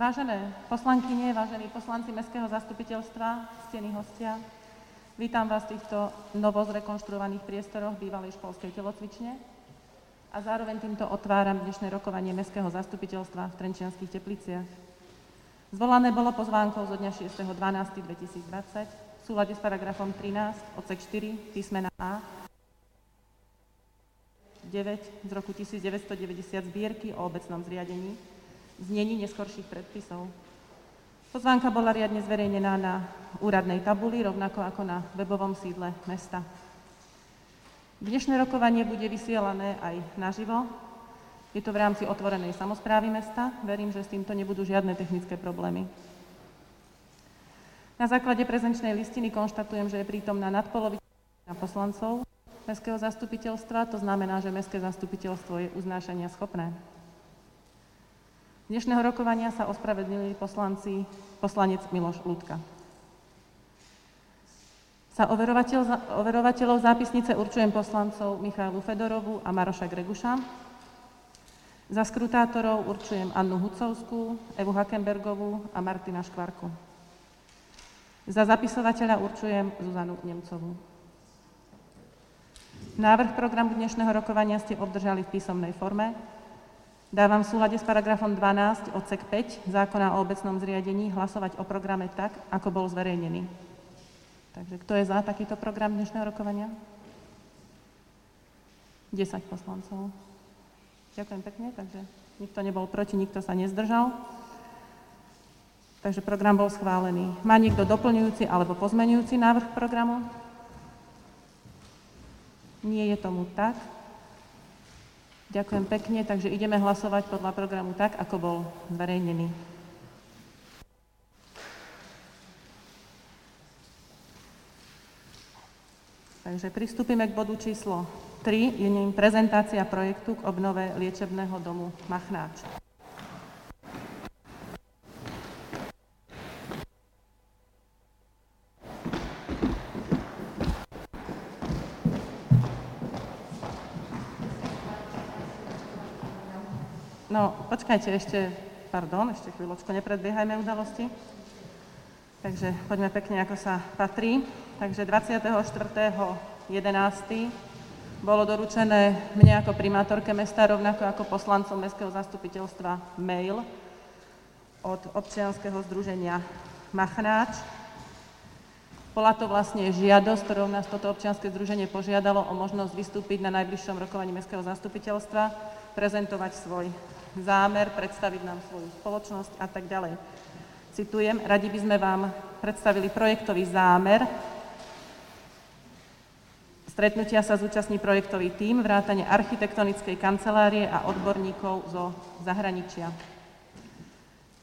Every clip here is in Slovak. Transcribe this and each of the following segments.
Vážené poslankyne, vážení poslanci Mestského zastupiteľstva, ctení hostia, vítam vás v týchto novo zrekonštruovaných priestoroch bývalej školskej telocvične a zároveň týmto otváram dnešné rokovanie Mestského zastupiteľstva v Trenčianských tepliciach. Zvolané bolo pozvánkou zo dňa 6.12.2020 v súlade s paragrafom 13 odsek 4 písmena A 9 z roku 1990 zbierky o obecnom zriadení, znení neskorších predpisov. Pozvánka bola riadne zverejnená na úradnej tabuli, rovnako ako na webovom sídle mesta. Dnešné rokovanie bude vysielané aj naživo. Je to v rámci otvorenej samozprávy mesta. Verím, že s týmto nebudú žiadne technické problémy. Na základe prezenčnej listiny konštatujem, že je prítomná nadpolovičná poslancov Mestského zastupiteľstva, to znamená, že Mestské zastupiteľstvo je uznášania schopné. Dnešného rokovania sa ospravedlnili poslanci, poslanec Miloš Ľudka. Za overovateľ, overovateľov zápisnice určujem poslancov Michailu Fedorovu a Maroša Greguša. Za skrutátorov určujem Annu Hucovskú, Evu Hakenbergovú a Martina Škvarku. Za zapisovateľa určujem Zuzanu Nemcovú. Návrh programu dnešného rokovania ste obdržali v písomnej forme. Dávam v súlade s paragrafom 12 odsek 5 zákona o obecnom zriadení hlasovať o programe tak, ako bol zverejnený. Takže kto je za takýto program dnešného rokovania? 10 poslancov. Ďakujem pekne, takže nikto nebol proti, nikto sa nezdržal. Takže program bol schválený. Má niekto doplňujúci alebo pozmenujúci návrh programu? Nie je tomu tak. Ďakujem pekne, takže ideme hlasovať podľa programu tak, ako bol zverejnený. Takže pristúpime k bodu číslo 3, je ním prezentácia projektu k obnove liečebného domu Machnáč. No, počkajte ešte, pardon, ešte chvíľočku, nepredbiehajme udalosti. Takže poďme pekne, ako sa patrí. Takže 24.11. bolo doručené mne ako primátorke mesta, rovnako ako poslancom Mestského zastupiteľstva mail od občianskeho združenia Machnáč. Bola to vlastne žiadosť, ktorou nás toto občianske združenie požiadalo o možnosť vystúpiť na najbližšom rokovaní Mestského zastupiteľstva, prezentovať svoj zámer, predstaviť nám svoju spoločnosť a tak ďalej. Citujem, radi by sme vám predstavili projektový zámer. Stretnutia sa zúčastní projektový tím, vrátane architektonickej kancelárie a odborníkov zo zahraničia.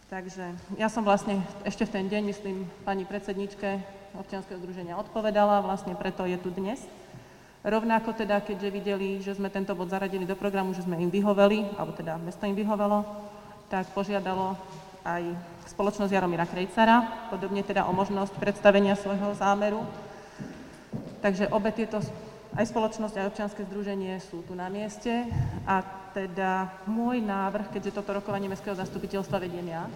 Takže ja som vlastne ešte v ten deň, myslím, pani predsedničke občianskeho združenia odpovedala, vlastne preto je tu dnes. Rovnako teda, keďže videli, že sme tento bod zaradili do programu, že sme im vyhoveli, alebo teda mesto im vyhovelo, tak požiadalo aj spoločnosť Jaromíra Krejcara, podobne teda o možnosť predstavenia svojho zámeru. Takže obe tieto, aj spoločnosť, aj občianske združenie sú tu na mieste a teda môj návrh, keďže toto rokovanie Mestského zastupiteľstva vediem ja,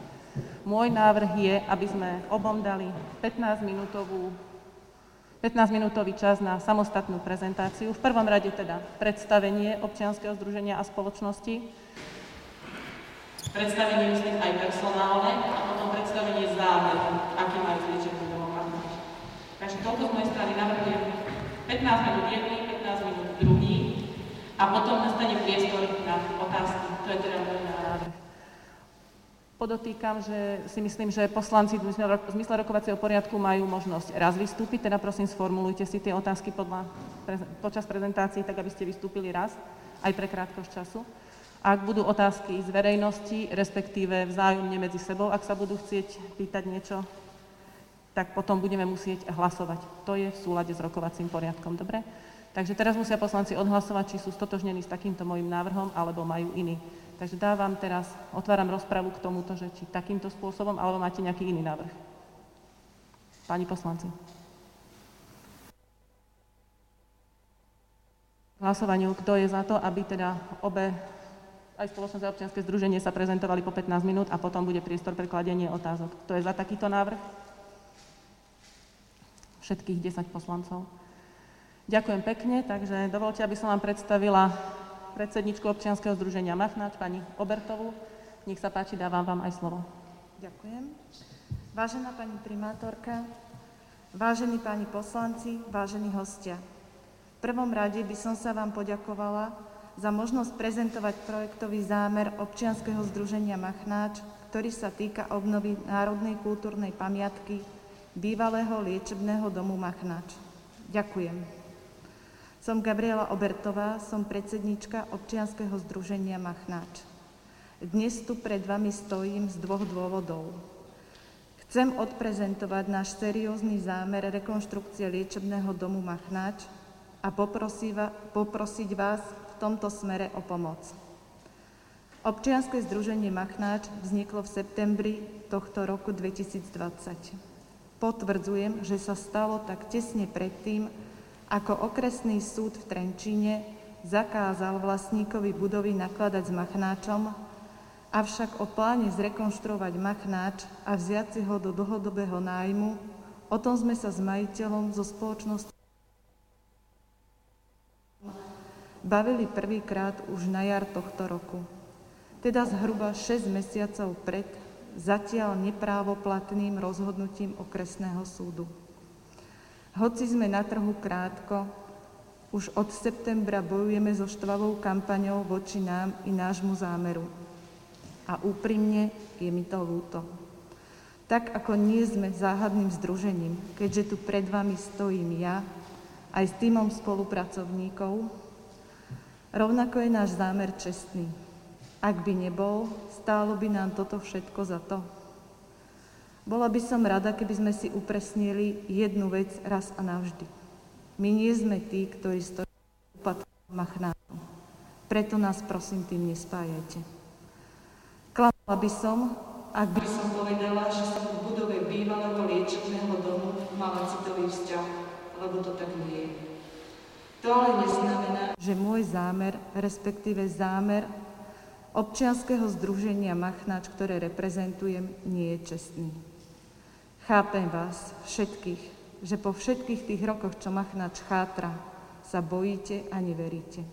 môj návrh je, aby sme obom dali 15-minútovú 15-minútový čas na samostatnú prezentáciu. V prvom rade teda predstavenie občianskeho združenia a spoločnosti. Predstavenie myslím aj personálne a potom predstavenie zámeru, aký majú zliečený domov Takže toľko z mojej strany navrhujem 15 minút jedný, 15 minút druhý a potom nastane priestor na otázky. To je teda môj. Podotýkam, že si myslím, že poslanci v zmysle rokovacieho poriadku majú možnosť raz vystúpiť, teda prosím sformulujte si tie otázky podľa, počas prezentácií, tak aby ste vystúpili raz, aj pre krátkosť času. Ak budú otázky z verejnosti, respektíve vzájomne medzi sebou, ak sa budú chcieť pýtať niečo, tak potom budeme musieť hlasovať. To je v súlade s rokovacím poriadkom, dobre? Takže teraz musia poslanci odhlasovať, či sú stotožnení s takýmto môjim návrhom, alebo majú iný. Takže dávam teraz, otváram rozpravu k tomuto, že či takýmto spôsobom, alebo máte nejaký iný návrh. Páni poslanci. Hlasovaniu, kto je za to, aby teda obe aj spoločnosť a občianske združenie sa prezentovali po 15 minút a potom bude priestor pre kladenie otázok. To je za takýto návrh? Všetkých 10 poslancov. Ďakujem pekne, takže dovolte, aby som vám predstavila predsedničku občianskeho združenia Machnáč, pani Obertovú. Nech sa páči, dávam vám aj slovo. Ďakujem. Vážená pani primátorka, vážení páni poslanci, vážení hostia. V prvom rade by som sa vám poďakovala za možnosť prezentovať projektový zámer občianskeho združenia Machnáč, ktorý sa týka obnovy národnej kultúrnej pamiatky bývalého liečebného domu Machnáč. Ďakujem. Som Gabriela Obertová, som predsednička občianskeho združenia Machnáč. Dnes tu pred vami stojím z dvoch dôvodov. Chcem odprezentovať náš seriózny zámer rekonštrukcie liečebného domu Machnáč a poprosiť vás v tomto smere o pomoc. Občianske združenie Machnáč vzniklo v septembri tohto roku 2020. Potvrdzujem, že sa stalo tak tesne predtým, ako okresný súd v Trenčíne zakázal vlastníkovi budovy nakladať s Machnáčom Avšak o pláne zrekonštruovať Machnáč a vziať si ho do dlhodobého nájmu, o tom sme sa s majiteľom zo spoločnosti bavili prvýkrát už na jar tohto roku. Teda zhruba 6 mesiacov pred zatiaľ neprávoplatným rozhodnutím okresného súdu. Hoci sme na trhu krátko, už od septembra bojujeme so štvavou kampaňou voči nám i nášmu zámeru – a úprimne je mi to ľúto. Tak ako nie sme záhadným združením, keďže tu pred vami stojím ja, aj s týmom spolupracovníkov, rovnako je náš zámer čestný. Ak by nebol, stálo by nám toto všetko za to. Bola by som rada, keby sme si upresnili jednu vec raz a navždy. My nie sme tí, ktorí stojí úpadkom machnátom. Preto nás prosím tým nespájajte. Klamala by som, ak by som povedala, že som v budove bývalého liečebného domu mala citový vzťah, lebo to tak nie je. To ale neznamená, že môj zámer, respektíve zámer občianského združenia Machnáč, ktoré reprezentujem, nie je čestný. Chápem vás všetkých, že po všetkých tých rokoch, čo Machnáč chátra, sa bojíte a neveríte.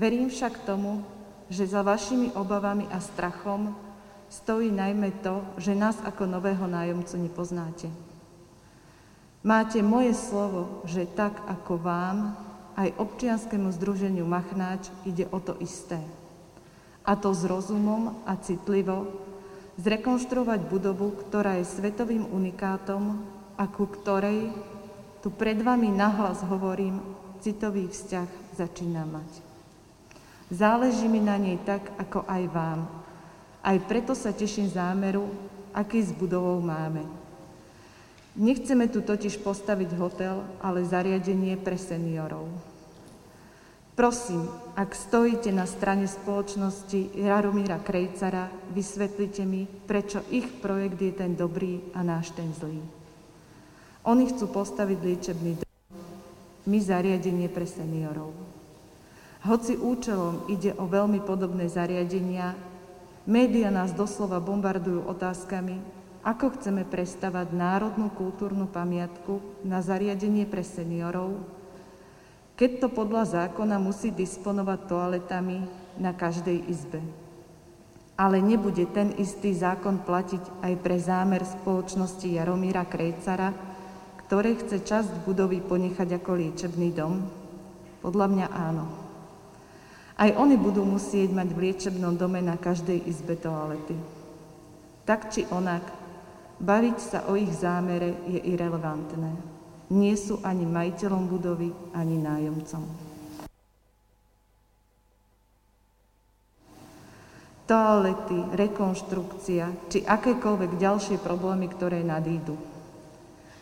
Verím však tomu, že za vašimi obavami a strachom stojí najmä to, že nás ako nového nájomcu nepoznáte. Máte moje slovo, že tak ako vám, aj občianskému združeniu Machnáč ide o to isté. A to s rozumom a citlivo zrekonštruovať budovu, ktorá je svetovým unikátom a ku ktorej, tu pred vami nahlas hovorím, citový vzťah začína mať. Záleží mi na nej tak, ako aj vám. Aj preto sa teším zámeru, aký s budovou máme. Nechceme tu totiž postaviť hotel, ale zariadenie pre seniorov. Prosím, ak stojíte na strane spoločnosti Jaromíra Krejcara, vysvetlite mi, prečo ich projekt je ten dobrý a náš ten zlý. Oni chcú postaviť liečebný dom, my zariadenie pre seniorov. Hoci účelom ide o veľmi podobné zariadenia, média nás doslova bombardujú otázkami, ako chceme prestavať národnú kultúrnu pamiatku na zariadenie pre seniorov, keď to podľa zákona musí disponovať toaletami na každej izbe. Ale nebude ten istý zákon platiť aj pre zámer spoločnosti Jaromíra Krejcara, ktoré chce časť budovy ponechať ako liečebný dom? Podľa mňa áno. Aj oni budú musieť mať v liečebnom dome na každej izbe toalety. Tak či onak, baviť sa o ich zámere je irrelevantné. Nie sú ani majiteľom budovy, ani nájomcom. Toalety, rekonštrukcia či akékoľvek ďalšie problémy, ktoré nadídu.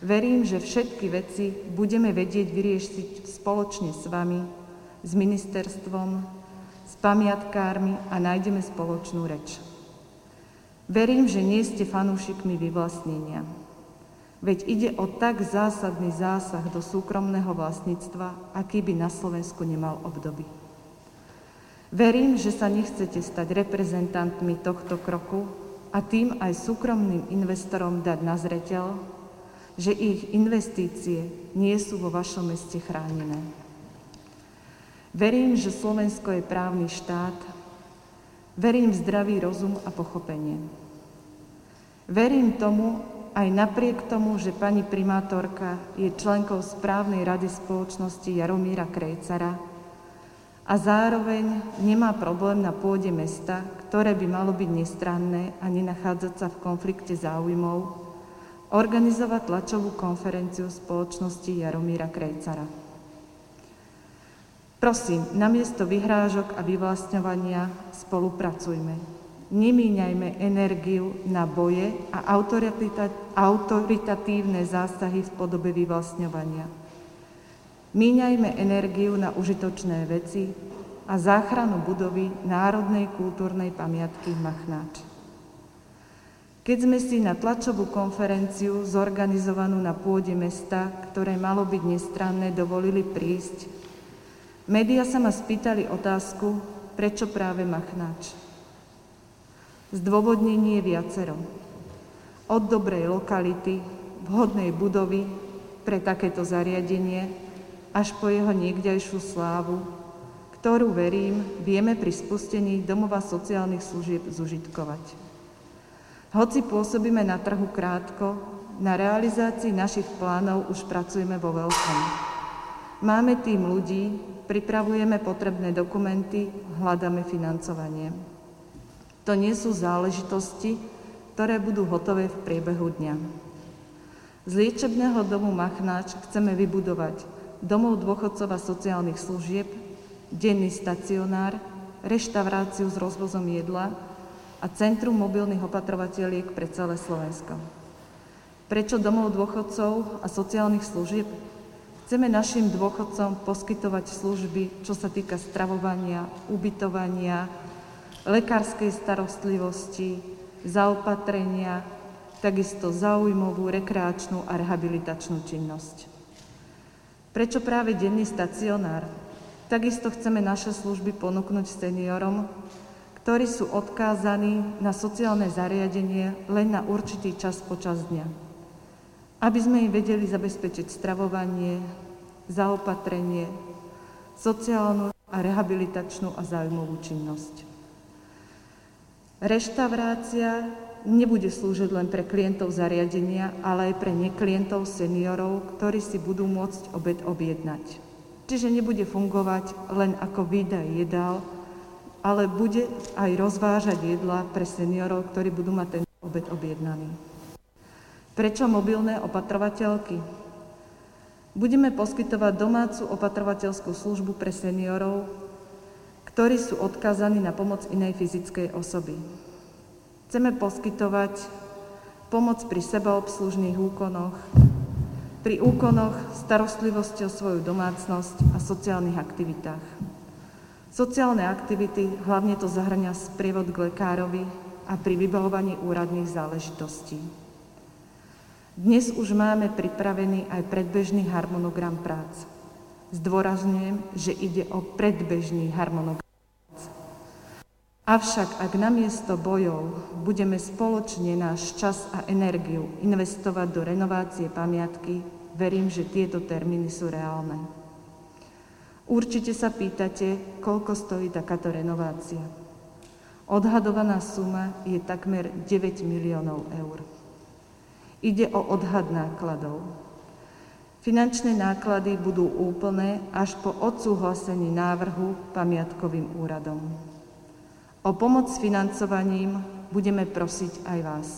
Verím, že všetky veci budeme vedieť vyriešiť spoločne s vami, s ministerstvom, s pamiatkármi a nájdeme spoločnú reč. Verím, že nie ste fanúšikmi vyvlastnenia. Veď ide o tak zásadný zásah do súkromného vlastníctva, aký by na Slovensku nemal obdoby. Verím, že sa nechcete stať reprezentantmi tohto kroku a tým aj súkromným investorom dať na zreteľ, že ich investície nie sú vo vašom meste chránené. Verím, že Slovensko je právny štát. Verím v zdravý rozum a pochopenie. Verím tomu, aj napriek tomu, že pani primátorka je členkou správnej rady spoločnosti Jaromíra Krejcara a zároveň nemá problém na pôde mesta, ktoré by malo byť nestranné a nenachádzať sa v konflikte záujmov, organizovať tlačovú konferenciu spoločnosti Jaromíra Krejcara. Prosím, namiesto vyhrážok a vyvlastňovania spolupracujme. Nemíňajme energiu na boje a autoritatívne zásahy v podobe vyvlastňovania. Míňajme energiu na užitočné veci a záchranu budovy Národnej kultúrnej pamiatky Machnáč. Keď sme si na tlačovú konferenciu zorganizovanú na pôde mesta, ktoré malo byť nestranné, dovolili prísť, Média sa ma spýtali otázku, prečo práve Machnáč. Zdôvodnenie je viacero. Od dobrej lokality, vhodnej budovy pre takéto zariadenie, až po jeho niekdejšiu slávu, ktorú, verím, vieme pri spustení domova sociálnych služieb zužitkovať. Hoci pôsobíme na trhu krátko, na realizácii našich plánov už pracujeme vo veľkom. Máme tým ľudí, pripravujeme potrebné dokumenty, hľadáme financovanie. To nie sú záležitosti, ktoré budú hotové v priebehu dňa. Z liečebného domu Machnáč chceme vybudovať domov dôchodcov a sociálnych služieb, denný stacionár, reštauráciu s rozvozom jedla a centrum mobilných opatrovateľiek pre celé Slovensko. Prečo domov dôchodcov a sociálnych služieb? Chceme našim dôchodcom poskytovať služby, čo sa týka stravovania, ubytovania, lekárskej starostlivosti, zaopatrenia, takisto zaujímavú rekreačnú a rehabilitačnú činnosť. Prečo práve denný stacionár? Takisto chceme naše služby ponúknuť seniorom, ktorí sú odkázaní na sociálne zariadenie len na určitý čas počas dňa aby sme im vedeli zabezpečiť stravovanie, zaopatrenie, sociálnu a rehabilitačnú a zájmovú činnosť. Reštaurácia nebude slúžiť len pre klientov zariadenia, ale aj pre neklientov seniorov, ktorí si budú môcť obed objednať. Čiže nebude fungovať len ako výdaj jedál, ale bude aj rozvážať jedla pre seniorov, ktorí budú mať ten obed objednaný. Prečo mobilné opatrovateľky? Budeme poskytovať domácu opatrovateľskú službu pre seniorov, ktorí sú odkázaní na pomoc inej fyzickej osoby. Chceme poskytovať pomoc pri sebaobslužných úkonoch, pri úkonoch starostlivosti o svoju domácnosť a sociálnych aktivitách. Sociálne aktivity, hlavne to zahrania sprievod k lekárovi a pri vybavovaní úradných záležitostí. Dnes už máme pripravený aj predbežný harmonogram prác. Zdôrazňujem, že ide o predbežný harmonogram. Avšak ak namiesto bojov budeme spoločne náš čas a energiu investovať do renovácie pamiatky, verím, že tieto termíny sú reálne. Určite sa pýtate, koľko stojí takáto renovácia. Odhadovaná suma je takmer 9 miliónov eur. Ide o odhad nákladov. Finančné náklady budú úplné až po odsúhlasení návrhu pamiatkovým úradom. O pomoc s financovaním budeme prosiť aj vás.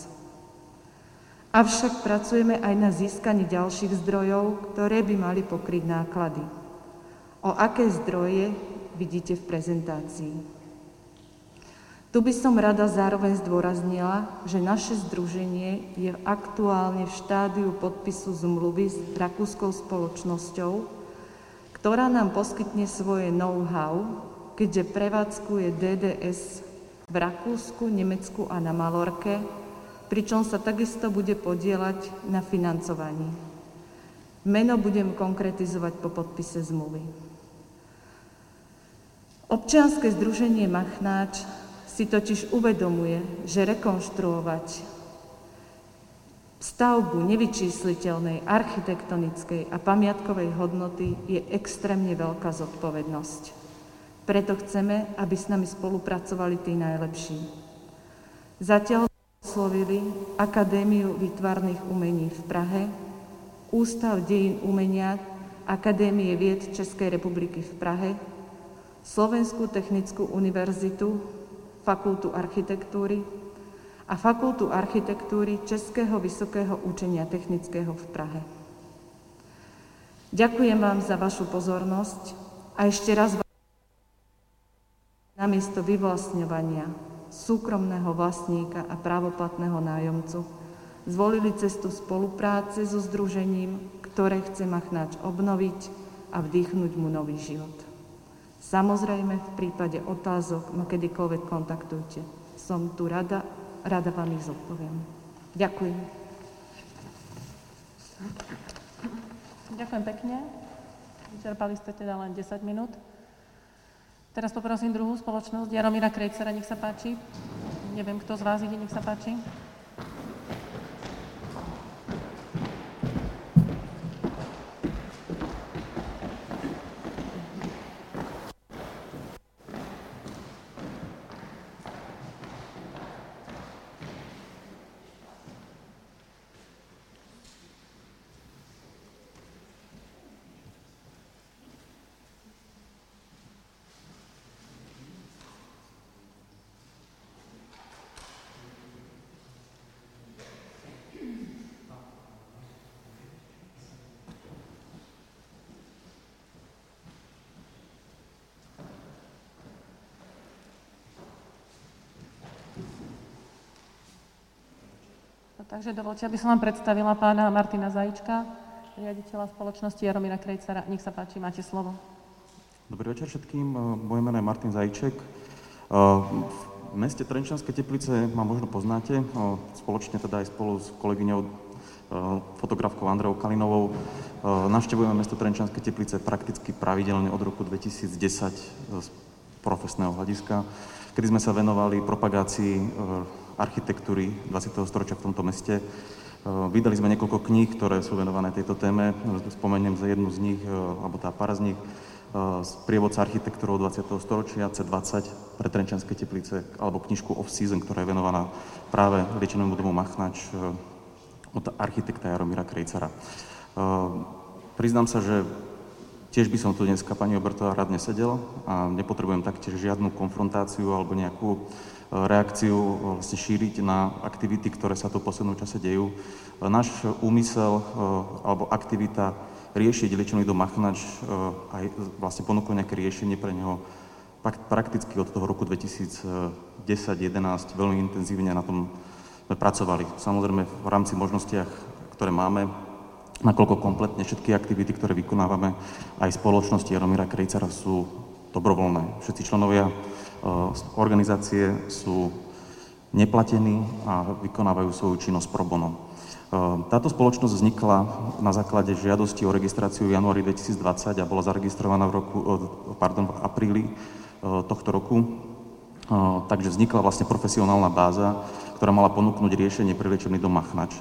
Avšak pracujeme aj na získaní ďalších zdrojov, ktoré by mali pokryť náklady. O aké zdroje vidíte v prezentácii. Tu by som rada zároveň zdôraznila, že naše združenie je aktuálne v štádiu podpisu zmluvy s rakúskou spoločnosťou, ktorá nám poskytne svoje know-how, keďže prevádzkuje DDS v Rakúsku, Nemecku a na Malorke, pričom sa takisto bude podielať na financovaní. Meno budem konkretizovať po podpise zmluvy. Občianske združenie Machnáč si totiž uvedomuje, že rekonštruovať stavbu nevyčísliteľnej architektonickej a pamiatkovej hodnoty je extrémne veľká zodpovednosť. Preto chceme, aby s nami spolupracovali tí najlepší. Zatiaľ oslovili Akadémiu výtvarných umení v Prahe, Ústav dejín umenia Akadémie vied Českej republiky v Prahe, Slovenskú technickú univerzitu, Fakultu architektúry a Fakultu architektúry Českého vysokého učenia technického v Prahe. Ďakujem vám za vašu pozornosť a ešte raz vám namiesto vyvlastňovania súkromného vlastníka a právoplatného nájomcu zvolili cestu spolupráce so združením, ktoré chce Machnáč obnoviť a vdýchnuť mu nový život. Samozrejme, v prípade otázok ma kedykoľvek kontaktujte. Som tu rada, rada vám ich zodpoviem. Ďakujem. Ďakujem pekne. Vyčerpali ste teda len 10 minút. Teraz poprosím druhú spoločnosť, Jaromíra Krejcera, nech sa páči. Neviem, kto z vás ide, nech sa páči. Takže dovolte, aby som vám predstavila pána Martina Zajíčka, riaditeľa spoločnosti Jaromíra Krejcera. Nech sa páči, máte slovo. Dobrý večer všetkým. Moje meno je Martin Zajíček. V meste Trenčanské teplice ma možno poznáte, spoločne teda aj spolu s kolegyňou fotografkou Andreou Kalinovou. Navštevujeme mesto Trenčanské teplice prakticky pravidelne od roku 2010 z profesného hľadiska, kedy sme sa venovali propagácii architektúry 20. storočia v tomto meste. E, vydali sme niekoľko kníh, ktoré sú venované tejto téme. Spomeniem za jednu z nich, e, alebo tá para z nich, z e, prievodca architektúrov 20. storočia C20 pre Trenčanské teplice, alebo knižku Off-Season, ktorá je venovaná práve liečenému domu Machnač od architekta Jaromíra Krejcara. Priznám sa, že tiež by som tu dneska pani Obertová rád nesedel a nepotrebujem taktiež žiadnu konfrontáciu alebo nejakú reakciu vlastne šíriť na aktivity, ktoré sa tu v poslednom čase dejú. Náš úmysel alebo aktivita riešiť liečený dom Machnač aj vlastne ponúkol nejaké riešenie pre neho prakticky od toho roku 2010-2011 veľmi intenzívne na tom sme pracovali. Samozrejme v rámci možnostiach, ktoré máme, nakoľko kompletne všetky aktivity, ktoré vykonávame aj spoločnosti Jaromíra Krejcara sú dobrovoľné. Všetci členovia organizácie sú neplatení a vykonávajú svoju činnosť pro bono. Táto spoločnosť vznikla na základe žiadosti o registráciu v januári 2020 a bola zaregistrovaná v, roku, pardon, v apríli tohto roku. Takže vznikla vlastne profesionálna báza, ktorá mala ponúknuť riešenie pre liečebný dom Machnač.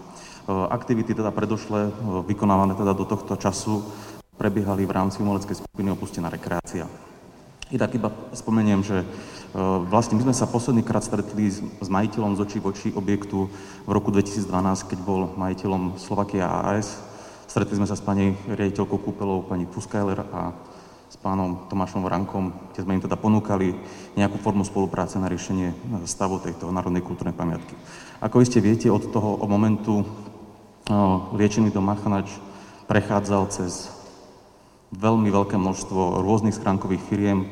Aktivity teda predošle, vykonávané teda do tohto času, prebiehali v rámci umeleckej skupiny Opustená rekreácia. I tak iba spomeniem, že e, vlastne my sme sa poslednýkrát stretli s, majiteľom z očí v oči objektu v roku 2012, keď bol majiteľom Slovakia AS. Stretli sme sa s pani riaditeľkou kúpelou, pani Puskajler a s pánom Tomášom Vrankom, kde sme im teda ponúkali nejakú formu spolupráce na riešenie stavu tejto národnej kultúrnej pamiatky. Ako iste viete, od toho momentu e, liečený dom Machanač prechádzal cez veľmi veľké množstvo rôznych schránkových firiem, e,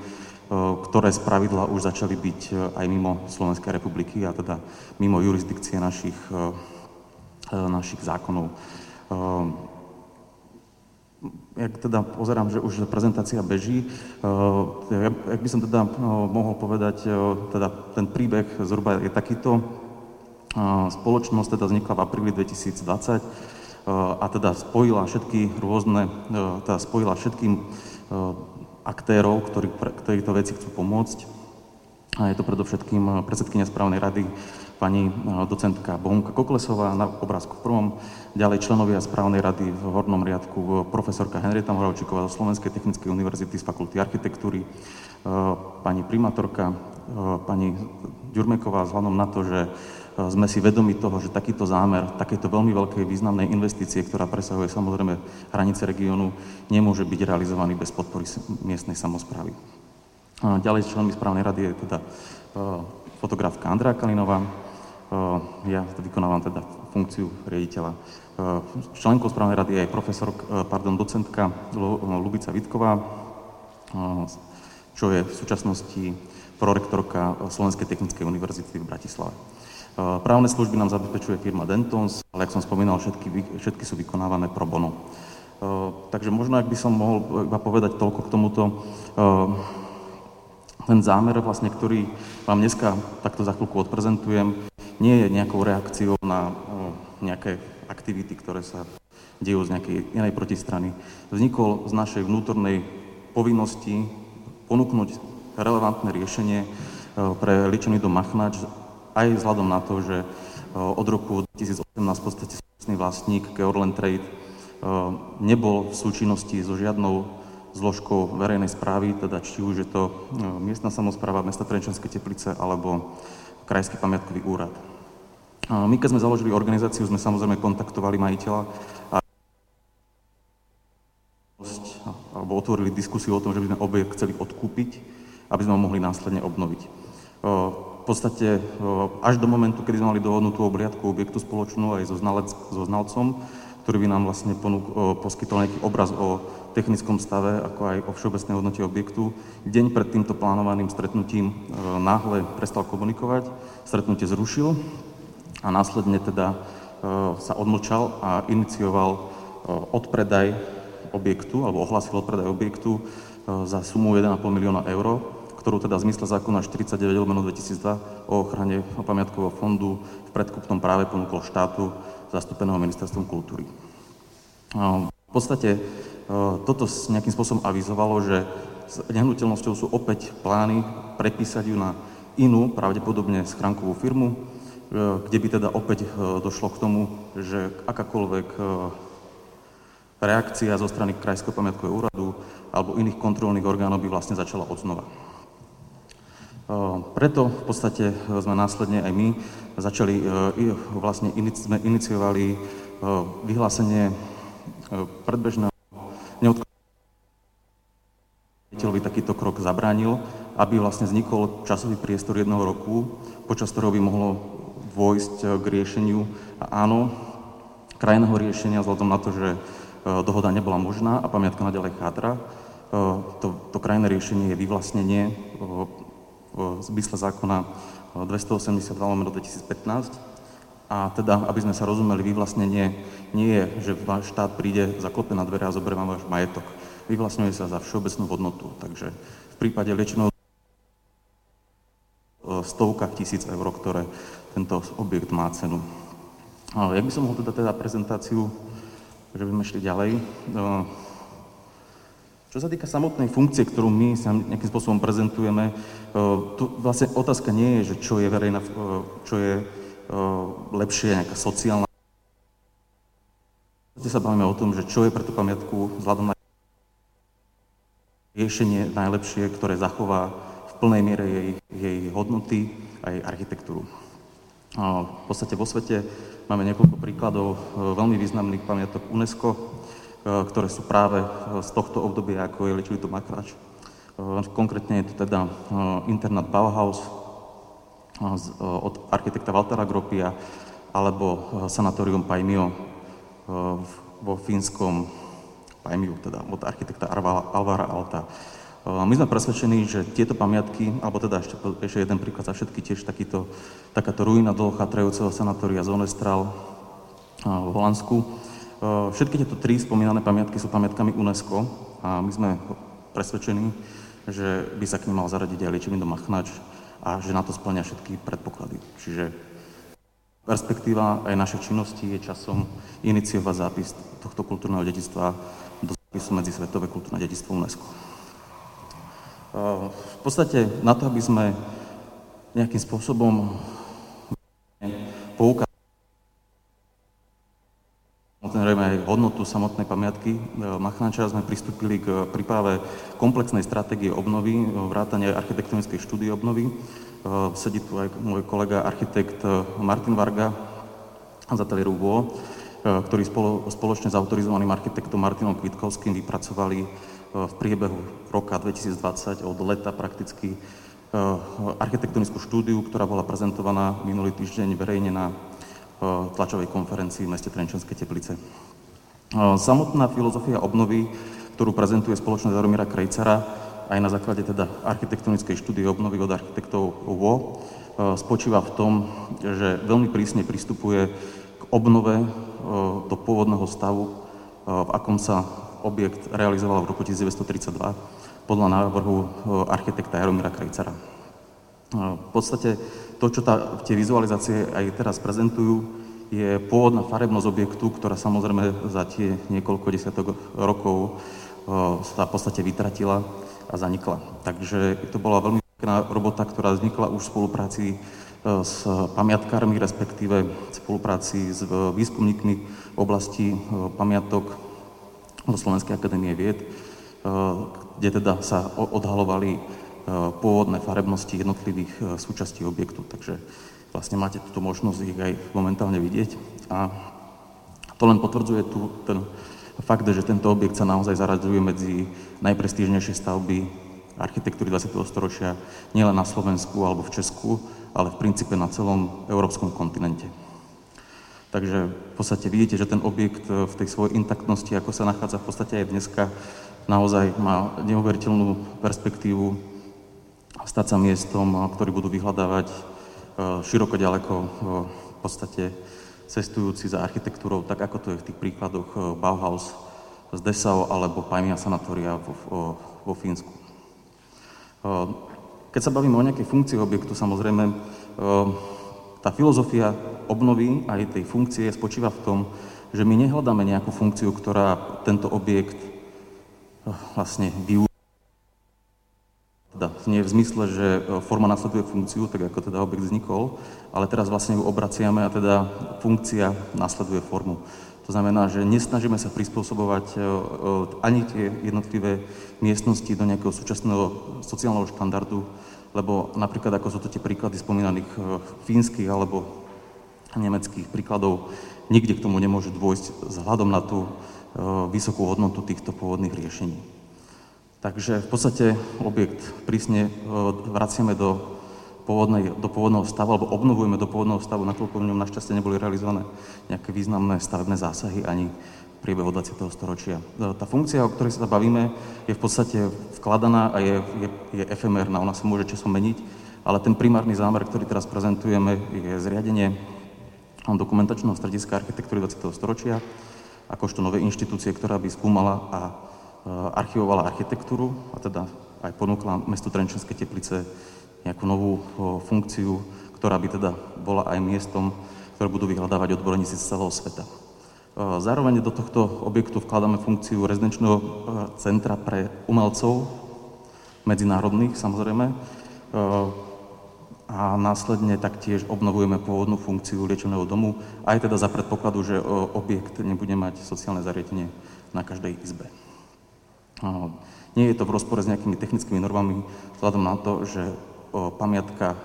ktoré z pravidla už začali byť e, aj mimo Slovenskej republiky a teda mimo jurisdikcie našich, e, našich zákonov. Jak teda pozerám, že už prezentácia beží, jak by som teda mohol povedať, teda ten príbeh zhruba je takýto. Spoločnosť teda vznikla v apríli 2020 a teda spojila všetky rôzne, teda spojila všetkým aktérov, ktorí, ktorí to veci chcú pomôcť. A je to predovšetkým predsedkynia správnej rady pani docentka Bohunka Koklesová na obrázku v prvom, ďalej členovia správnej rady v hornom riadku profesorka Henrieta Moravčíková zo Slovenskej technickej univerzity z fakulty architektúry, pani primátorka, pani Ďurmeková vzhľadom na to, že sme si vedomi toho, že takýto zámer, takéto veľmi veľkej významnej investície, ktorá presahuje samozrejme hranice regiónu, nemôže byť realizovaný bez podpory miestnej samozprávy. Ďalej členmi správnej rady je teda fotografka Andrea Kalinová, ja vykonávam teda funkciu riaditeľa. Členkou správnej rady je aj profesor, pardon, docentka Lubica Vitková, čo je v súčasnosti prorektorka Slovenskej technickej univerzity v Bratislave. Eh, právne služby nám zabezpečuje firma Dentons, ale jak som spomínal, všetky, všetky sú vykonávané pro bono. Eh, takže možno, ak by som mohol iba povedať toľko k tomuto, eh, ten zámer, vlastne, ktorý vám dneska takto za chvíľku odprezentujem, nie je nejakou reakciou na nejaké aktivity, ktoré sa dejú z nejakej inej protistrany. Vznikol z našej vnútornej povinnosti ponúknuť relevantné riešenie pre liečený dom Machnač aj vzhľadom na to, že eh, od roku 2018 v podstate súčasný vlastník Georland Trade eh, nebol v súčinnosti so žiadnou zložkou verejnej správy, teda či už je to eh, miestna samozpráva mesta Trenčanské teplice alebo Krajský pamiatkový úrad. My, keď sme založili organizáciu, sme samozrejme kontaktovali majiteľa a alebo otvorili diskusiu o tom, že by sme objekt chceli odkúpiť, aby sme ho mohli následne obnoviť podstate až do momentu, kedy sme mali dohodnutú obliadku objektu spoločnú aj so, znalec, so znalcom, ktorý by nám vlastne ponúk, poskytol nejaký obraz o technickom stave, ako aj o všeobecnej hodnote objektu. Deň pred týmto plánovaným stretnutím náhle prestal komunikovať, stretnutie zrušil a následne teda sa odmlčal a inicioval odpredaj objektu, alebo ohlasil odpredaj objektu za sumu 1,5 milióna eur ktorú teda v zmysle zákona 49 2002 o ochrane pamiatkového fondu v predkupnom práve ponúkol štátu zastúpeného ministerstvom kultúry. V podstate toto nejakým spôsobom avizovalo, že s nehnuteľnosťou sú opäť plány prepísať ju na inú, pravdepodobne schránkovú firmu, kde by teda opäť došlo k tomu, že akákoľvek reakcia zo strany Krajského pamiatkového úradu alebo iných kontrolných orgánov by vlastne začala odznova. Preto v podstate sme následne aj my začali, vlastne sme iniciovali vyhlásenie predbežného by takýto krok zabránil, aby vlastne vznikol časový priestor jedného roku, počas ktorého by mohlo dôjsť k riešeniu. A áno, krajného riešenia, vzhľadom na to, že dohoda nebola možná a pamiatka naďalej chátra, to, to krajné riešenie je vyvlastnenie v zmysle zákona 282 lomeno 2015. A teda, aby sme sa rozumeli, vyvlastnenie nie je, že váš štát príde, zaklope na dvere a zoberie vám váš majetok. Vyvlastňuje sa za všeobecnú hodnotu. Takže v prípade liečeného stovkách tisíc eur, ktoré tento objekt má cenu. Jak by som mohol teda, teda prezentáciu, že by sme šli ďalej, čo sa týka samotnej funkcie, ktorú my sa nejakým spôsobom prezentujeme, e, tu vlastne otázka nie je, že čo je verejná, e, čo je e, lepšie, nejaká sociálna. sa bavíme o tom, že čo je pre tú pamiatku vzhľadom na riešenie najlepšie, ktoré zachová v plnej miere jej, jej hodnoty a jej architektúru. V podstate vo svete máme niekoľko príkladov veľmi významných pamiatok UNESCO, ktoré sú práve e, z tohto obdobia, ako je Liečilito Makrač. E, konkrétne je to teda internát Bauhaus od architekta Valtera Gropia alebo sanatórium Paimio vo fínskom Paimiu, teda od architekta Alvara Alta. My sme presvedčení, že tieto pamiatky, alebo teda ešte, ešte jeden príklad za všetky, tiež takýto, takáto ruina dlho chatrajúceho sanatória Zonestral v Holandsku, Všetky tieto tri spomínané pamiatky sú pamiatkami UNESCO a my sme presvedčení, že by sa k nim mal zaradiť aj liečebný dom Machnač a že na to splňa všetky predpoklady. Čiže perspektíva aj našej činnosti je časom iniciovať zápis tohto kultúrneho dedictva do zápisu medzi Svetové kultúrne dedictvo UNESCO. V podstate na to, aby sme nejakým spôsobom poukázali samozrejme aj hodnotu samotnej pamiatky Machanča sme pristúpili k príprave komplexnej stratégie obnovy, vrátane architektonickej štúdie obnovy. Sedí tu aj môj kolega architekt Martin Varga z ateliéru VO, ktorí spolo, spoločne s autorizovaným architektom Martinom Kvitkovským vypracovali v priebehu roka 2020 od leta prakticky architektonickú štúdiu, ktorá bola prezentovaná minulý týždeň verejne na tlačovej konferencii v meste Trenčanské Teplice. Samotná filozofia obnovy, ktorú prezentuje spoločnosť Jaromíra Krejcara, aj na základe teda architektonickej štúdie obnovy od architektov UO, spočíva v tom, že veľmi prísne pristupuje k obnove do pôvodného stavu, v akom sa objekt realizoval v roku 1932 podľa návrhu eh, architekta Jaromíra Krejcara. Eh, v podstate to, čo tá, tie vizualizácie aj teraz prezentujú, je pôvodná farebnosť objektu, ktorá samozrejme za tie niekoľko desiatok rokov eh, sa v podstate vytratila a zanikla. Takže to bola veľmi pekná robota, ktorá vznikla už v spolupráci s pamiatkármi, respektíve v spolupráci s výskumníkmi v oblasti pamiatok do Slovenskej akadémie vied, eh, kde teda sa odhalovali eh, pôvodné farebnosti jednotlivých eh, súčastí objektu. Takže vlastne máte túto možnosť ich aj momentálne vidieť. A to len potvrdzuje tu ten fakt, že tento objekt sa naozaj zaradzuje medzi najprestížnejšie stavby architektúry 20. storočia nielen na Slovensku alebo v Česku, ale v princípe na celom európskom kontinente. Takže v podstate vidíte, že ten objekt e, v tej svojej intaktnosti, ako sa nachádza v podstate aj dneska, naozaj má neuveriteľnú perspektívu stať sa miestom, e, ktorý budú vyhľadávať e, široko ďaleko v podstate cestujúci za architektúrou, tak ako to je v tých príkladoch Bauhaus z Dessau alebo Paimia Sanatoria vo, vo Fínsku. Keď sa bavíme o nejakej funkcii objektu, samozrejme, tá filozofia obnovy aj tej funkcie spočíva v tom, že my nehľadáme nejakú funkciu, ktorá tento objekt eh, vlastne využíva. Teda nie v zmysle, že eh, forma nasleduje funkciu, tak ako teda objekt vznikol, ale teraz vlastne ju obraciame a teda funkcia nasleduje formu. To znamená, že nesnažíme sa prispôsobovať eh, ani tie jednotlivé miestnosti do nejakého súčasného sociálneho štandardu, lebo napríklad ako sú to tie príklady spomínaných e, fínskych alebo nemeckých príkladov, nikde k tomu nemôže dôjsť vzhľadom na tú e, vysokú hodnotu týchto pôvodných riešení. Takže v podstate objekt prísne e, vraciame do, pôvodnej, do pôvodného stavu, alebo obnovujeme do pôvodného stavu, nakoľko v ňom našťastie neboli realizované nejaké významné stavebné zásahy ani priebehu 20. storočia. E, tá funkcia, o ktorej sa bavíme, je v podstate vkladaná a je, je, je efemérna, ona sa môže časom meniť, ale ten primárny zámer, ktorý teraz prezentujeme, je zriadenie dokumentačného strediska architektúry 20. storočia, akožto novej inštitúcie, ktorá by skúmala a archivovala architektúru a teda aj ponúkla mestu Trenčanské teplice nejakú novú funkciu, ktorá by teda bola aj miestom, ktoré budú vyhľadávať odborníci z celého sveta. Zároveň do tohto objektu vkladáme funkciu rezidenčného centra pre umelcov, medzinárodných samozrejme, a následne taktiež obnovujeme pôvodnú funkciu liečeného domu, aj teda za predpokladu, že objekt nebude mať sociálne zariadenie na každej izbe. Nie je to v rozpore s nejakými technickými normami, vzhľadom na to, že pamiatka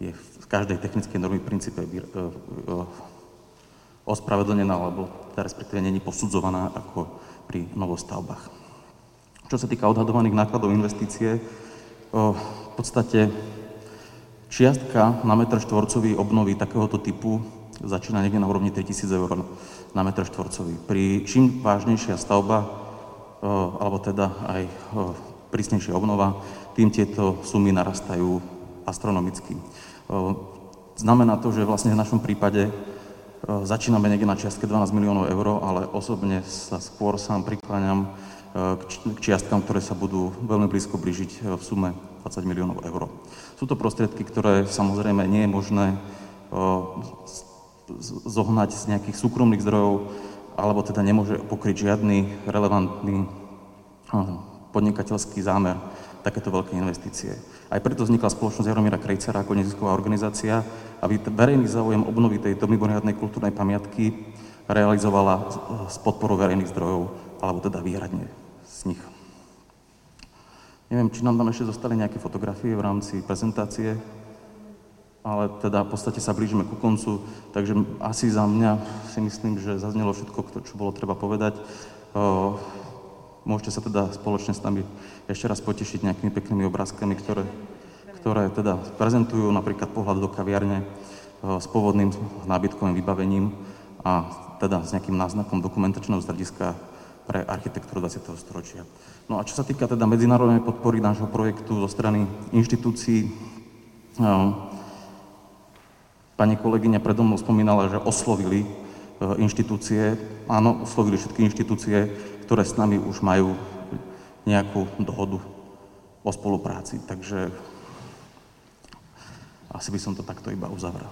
je v každej technickej normy v princípe ospravedlnená, alebo teda respektíve není posudzovaná ako pri novostavbách. Čo sa týka odhadovaných nákladov investície, v podstate čiastka na metr štvorcový obnovy takéhoto typu začína niekde na úrovni 3000 eur na metr štvorcový. Pri čím vážnejšia stavba, alebo teda aj prísnejšia obnova, tým tieto sumy narastajú astronomicky. Znamená to, že vlastne v našom prípade začíname niekde na čiastke 12 miliónov eur, ale osobne sa skôr sám prikláňam k čiastkám, ktoré sa budú veľmi blízko blížiť v sume 20 miliónov eur. Sú to prostriedky, ktoré samozrejme nie je možné zohnať z nejakých súkromných zdrojov, alebo teda nemôže pokryť žiadny relevantný podnikateľský zámer takéto veľké investície. Aj preto vznikla spoločnosť Jaromíra Krejcera ako nezisková organizácia, aby verejný záujem obnovy tejto mimoriadnej kultúrnej pamiatky realizovala s podporou verejných zdrojov, alebo teda výhradne z nich. Neviem, či nám tam ešte zostali nejaké fotografie v rámci prezentácie, ale teda v podstate sa blížime ku koncu, takže asi za mňa si myslím, že zaznelo všetko, čo bolo treba povedať. Môžete sa teda spoločne s nami ešte raz potešiť nejakými peknými obrázkami, ktoré, ktoré teda prezentujú napríklad pohľad do kaviarne s pôvodným nábytkovým vybavením a teda s nejakým náznakom dokumentačného zradiska pre architektúru 20. storočia. No a čo sa týka teda medzinárodnej podpory nášho projektu zo strany inštitúcií, pani kolegyňa predo mnou spomínala, že oslovili e, inštitúcie, áno, oslovili všetky inštitúcie, ktoré s nami už majú nejakú dohodu o spolupráci. Takže asi by som to takto iba uzavrel.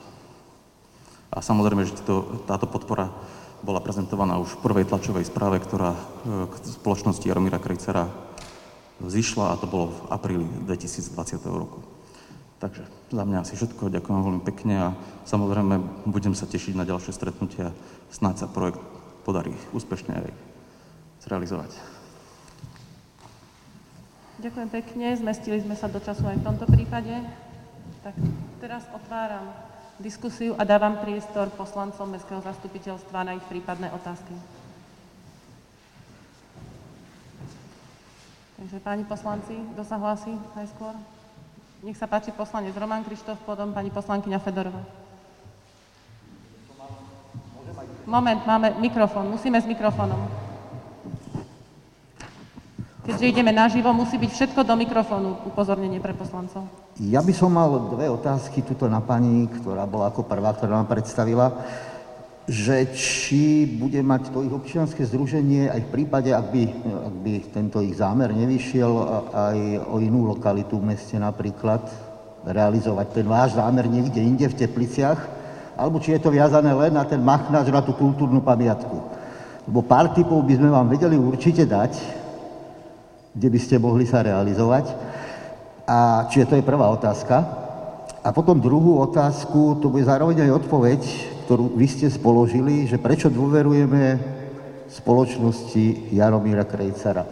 A samozrejme, že to, táto podpora bola prezentovaná už v prvej tlačovej správe, ktorá e, k spoločnosti Jaromíra Krejcera zišla a to bolo v apríli 2020 roku. Takže za mňa asi všetko, ďakujem veľmi pekne a samozrejme budem sa tešiť na ďalšie stretnutia. Snáď sa projekt podarí úspešne aj zrealizovať. Ďakujem pekne, zmestili sme sa do času aj v tomto prípade. Tak teraz otváram diskusiu a dávam priestor poslancom Mestského zastupiteľstva na ich prípadné otázky. Takže páni poslanci, kto sa hlási najskôr? Nech sa páči poslanec Roman Krištof, potom pani poslankyňa Fedorová. Moment, máme mikrofón, musíme s mikrofónom. Keďže ideme naživo, musí byť všetko do mikrofónu, upozornenie pre poslancov. Ja by som mal dve otázky tuto na pani, ktorá bola ako prvá, ktorá nám predstavila, že či bude mať to ich občianske združenie aj v prípade, ak by, ak by tento ich zámer nevyšiel, aj o inú lokalitu v meste napríklad, realizovať ten váš zámer niekde inde v Tepliciach, alebo či je to viazané len na ten machnáč, na tú kultúrnu pamiatku. Lebo pár typov by sme vám vedeli určite dať, kde by ste mohli sa realizovať. A čiže to je prvá otázka. A potom druhú otázku, to bude zároveň aj odpoveď, ktorú vy ste spoložili, že prečo dôverujeme spoločnosti Jaromíra Krejcara.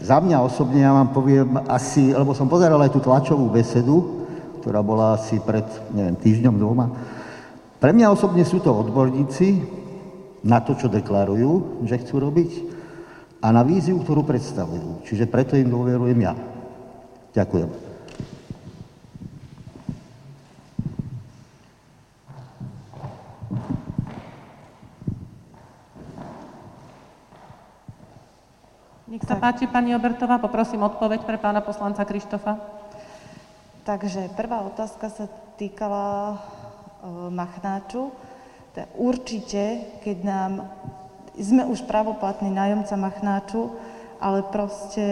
Za mňa osobne ja vám poviem asi, lebo som pozeral aj tú tlačovú besedu, ktorá bola asi pred, neviem, týždňom doma. Pre mňa osobne sú to odborníci na to, čo deklarujú, že chcú robiť a na víziu, ktorú predstavujú. Čiže preto im dôverujem ja. Ďakujem. Páči, pani Obertová, poprosím odpoveď pre pána poslanca Krištofa. Takže prvá otázka sa týkala e, Machnáču. Určite, keď nám, sme už pravoplatný nájomca Machnáču, ale proste,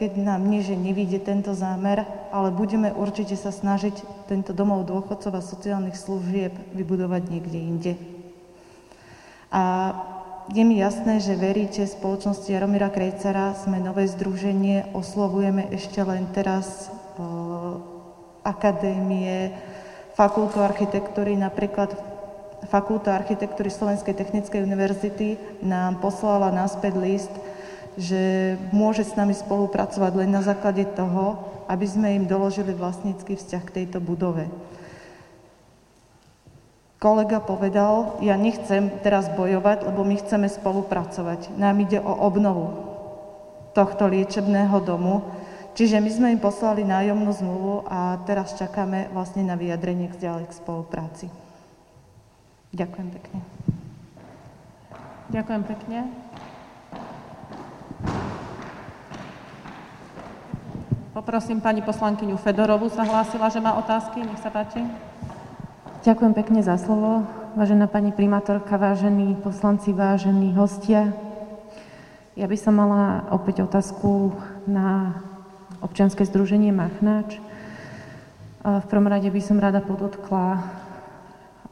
keď nám nie, že nevíde tento zámer, ale budeme určite sa snažiť tento domov dôchodcov a sociálnych služieb vybudovať niekde inde. A je mi jasné, že veríte spoločnosti Jaromíra Krejcara, sme nové združenie, oslovujeme ešte len teraz uh, akadémie, fakultu architektúry, napríklad Fakulta architektúry Slovenskej technickej univerzity nám poslala naspäť list, že môže s nami spolupracovať len na základe toho, aby sme im doložili vlastnícky vzťah k tejto budove kolega povedal, ja nechcem teraz bojovať, lebo my chceme spolupracovať. Nám ide o obnovu tohto liečebného domu. Čiže my sme im poslali nájomnú zmluvu a teraz čakáme vlastne na vyjadrenie k ďalej k spolupráci. Ďakujem pekne. Ďakujem pekne. Poprosím pani poslankyňu Fedorovu, sa hlásila, že má otázky. Nech sa páči. Ďakujem pekne za slovo. Vážená pani primátorka, vážení poslanci, vážení hostia. Ja by som mala opäť otázku na občianske združenie Machnáč. V prvom rade by som rada podotkla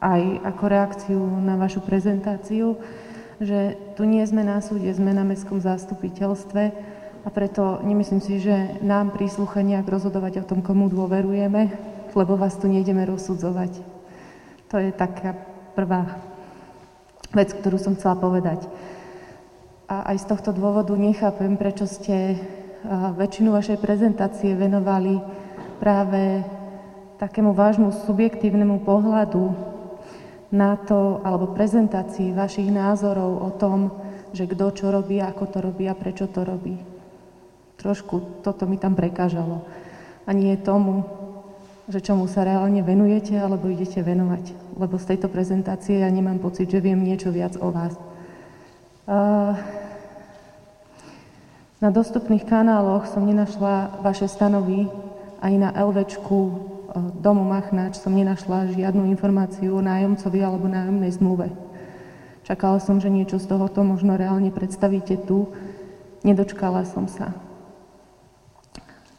aj ako reakciu na vašu prezentáciu, že tu nie sme na súde, sme na mestskom zastupiteľstve A preto nemyslím si, že nám príslucha nejak rozhodovať o tom, komu dôverujeme, lebo vás tu nejdeme rozsudzovať. To je taká prvá vec, ktorú som chcela povedať. A aj z tohto dôvodu nechápem, prečo ste väčšinu vašej prezentácie venovali práve takému vášmu subjektívnemu pohľadu na to, alebo prezentácii vašich názorov o tom, že kto čo robí, ako to robí a prečo to robí. Trošku toto mi tam prekážalo. A nie tomu, že čomu sa reálne venujete, alebo idete venovať. Lebo z tejto prezentácie ja nemám pocit, že viem niečo viac o vás. Na dostupných kanáloch som nenašla vaše stanovy, aj na LVčku e, domu Machnač som nenašla žiadnu informáciu o nájomcovi alebo nájomnej zmluve. Čakala som, že niečo z tohoto možno reálne predstavíte tu. Nedočkala som sa.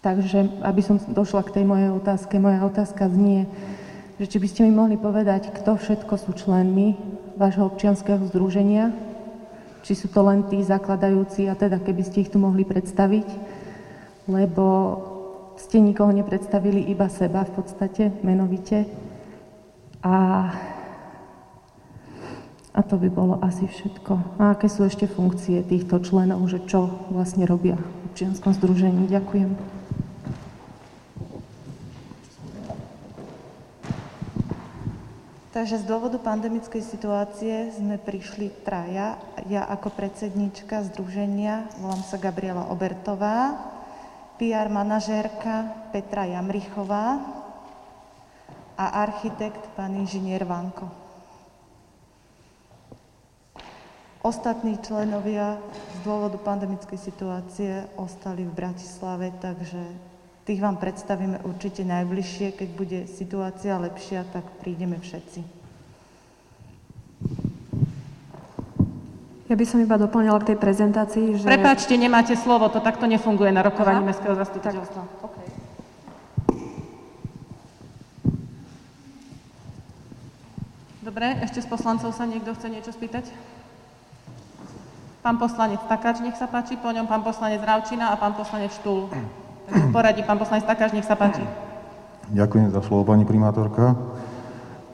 Takže, aby som došla k tej mojej otázke, moja otázka znie, že či by ste mi mohli povedať, kto všetko sú členmi vášho občianského združenia, či sú to len tí zakladajúci a teda keby ste ich tu mohli predstaviť, lebo ste nikoho nepredstavili, iba seba v podstate, menovite. A, a to by bolo asi všetko. A aké sú ešte funkcie týchto členov, že čo vlastne robia v občianskom združení? Ďakujem. Takže z dôvodu pandemickej situácie sme prišli traja. Ja ako predsednička združenia, volám sa Gabriela Obertová, PR manažérka Petra Jamrichová a architekt pán inžinier Vanko. Ostatní členovia z dôvodu pandemickej situácie ostali v Bratislave, takže Tých vám predstavíme určite najbližšie. Keď bude situácia lepšia, tak prídeme všetci. Ja by som iba doplnila k tej prezentácii, že... Prepáčte, nemáte slovo, to takto nefunguje na rokovaní Mestského zastupiteľstva. Okay. Dobre, ešte z poslancov sa niekto chce niečo spýtať? Pán poslanec Takáč, nech sa páči, po ňom pán poslanec Ravčina a pán poslanec Štúl poradí pán poslanec Takáš, nech sa páči. Ďakujem za slovo, pani primátorka.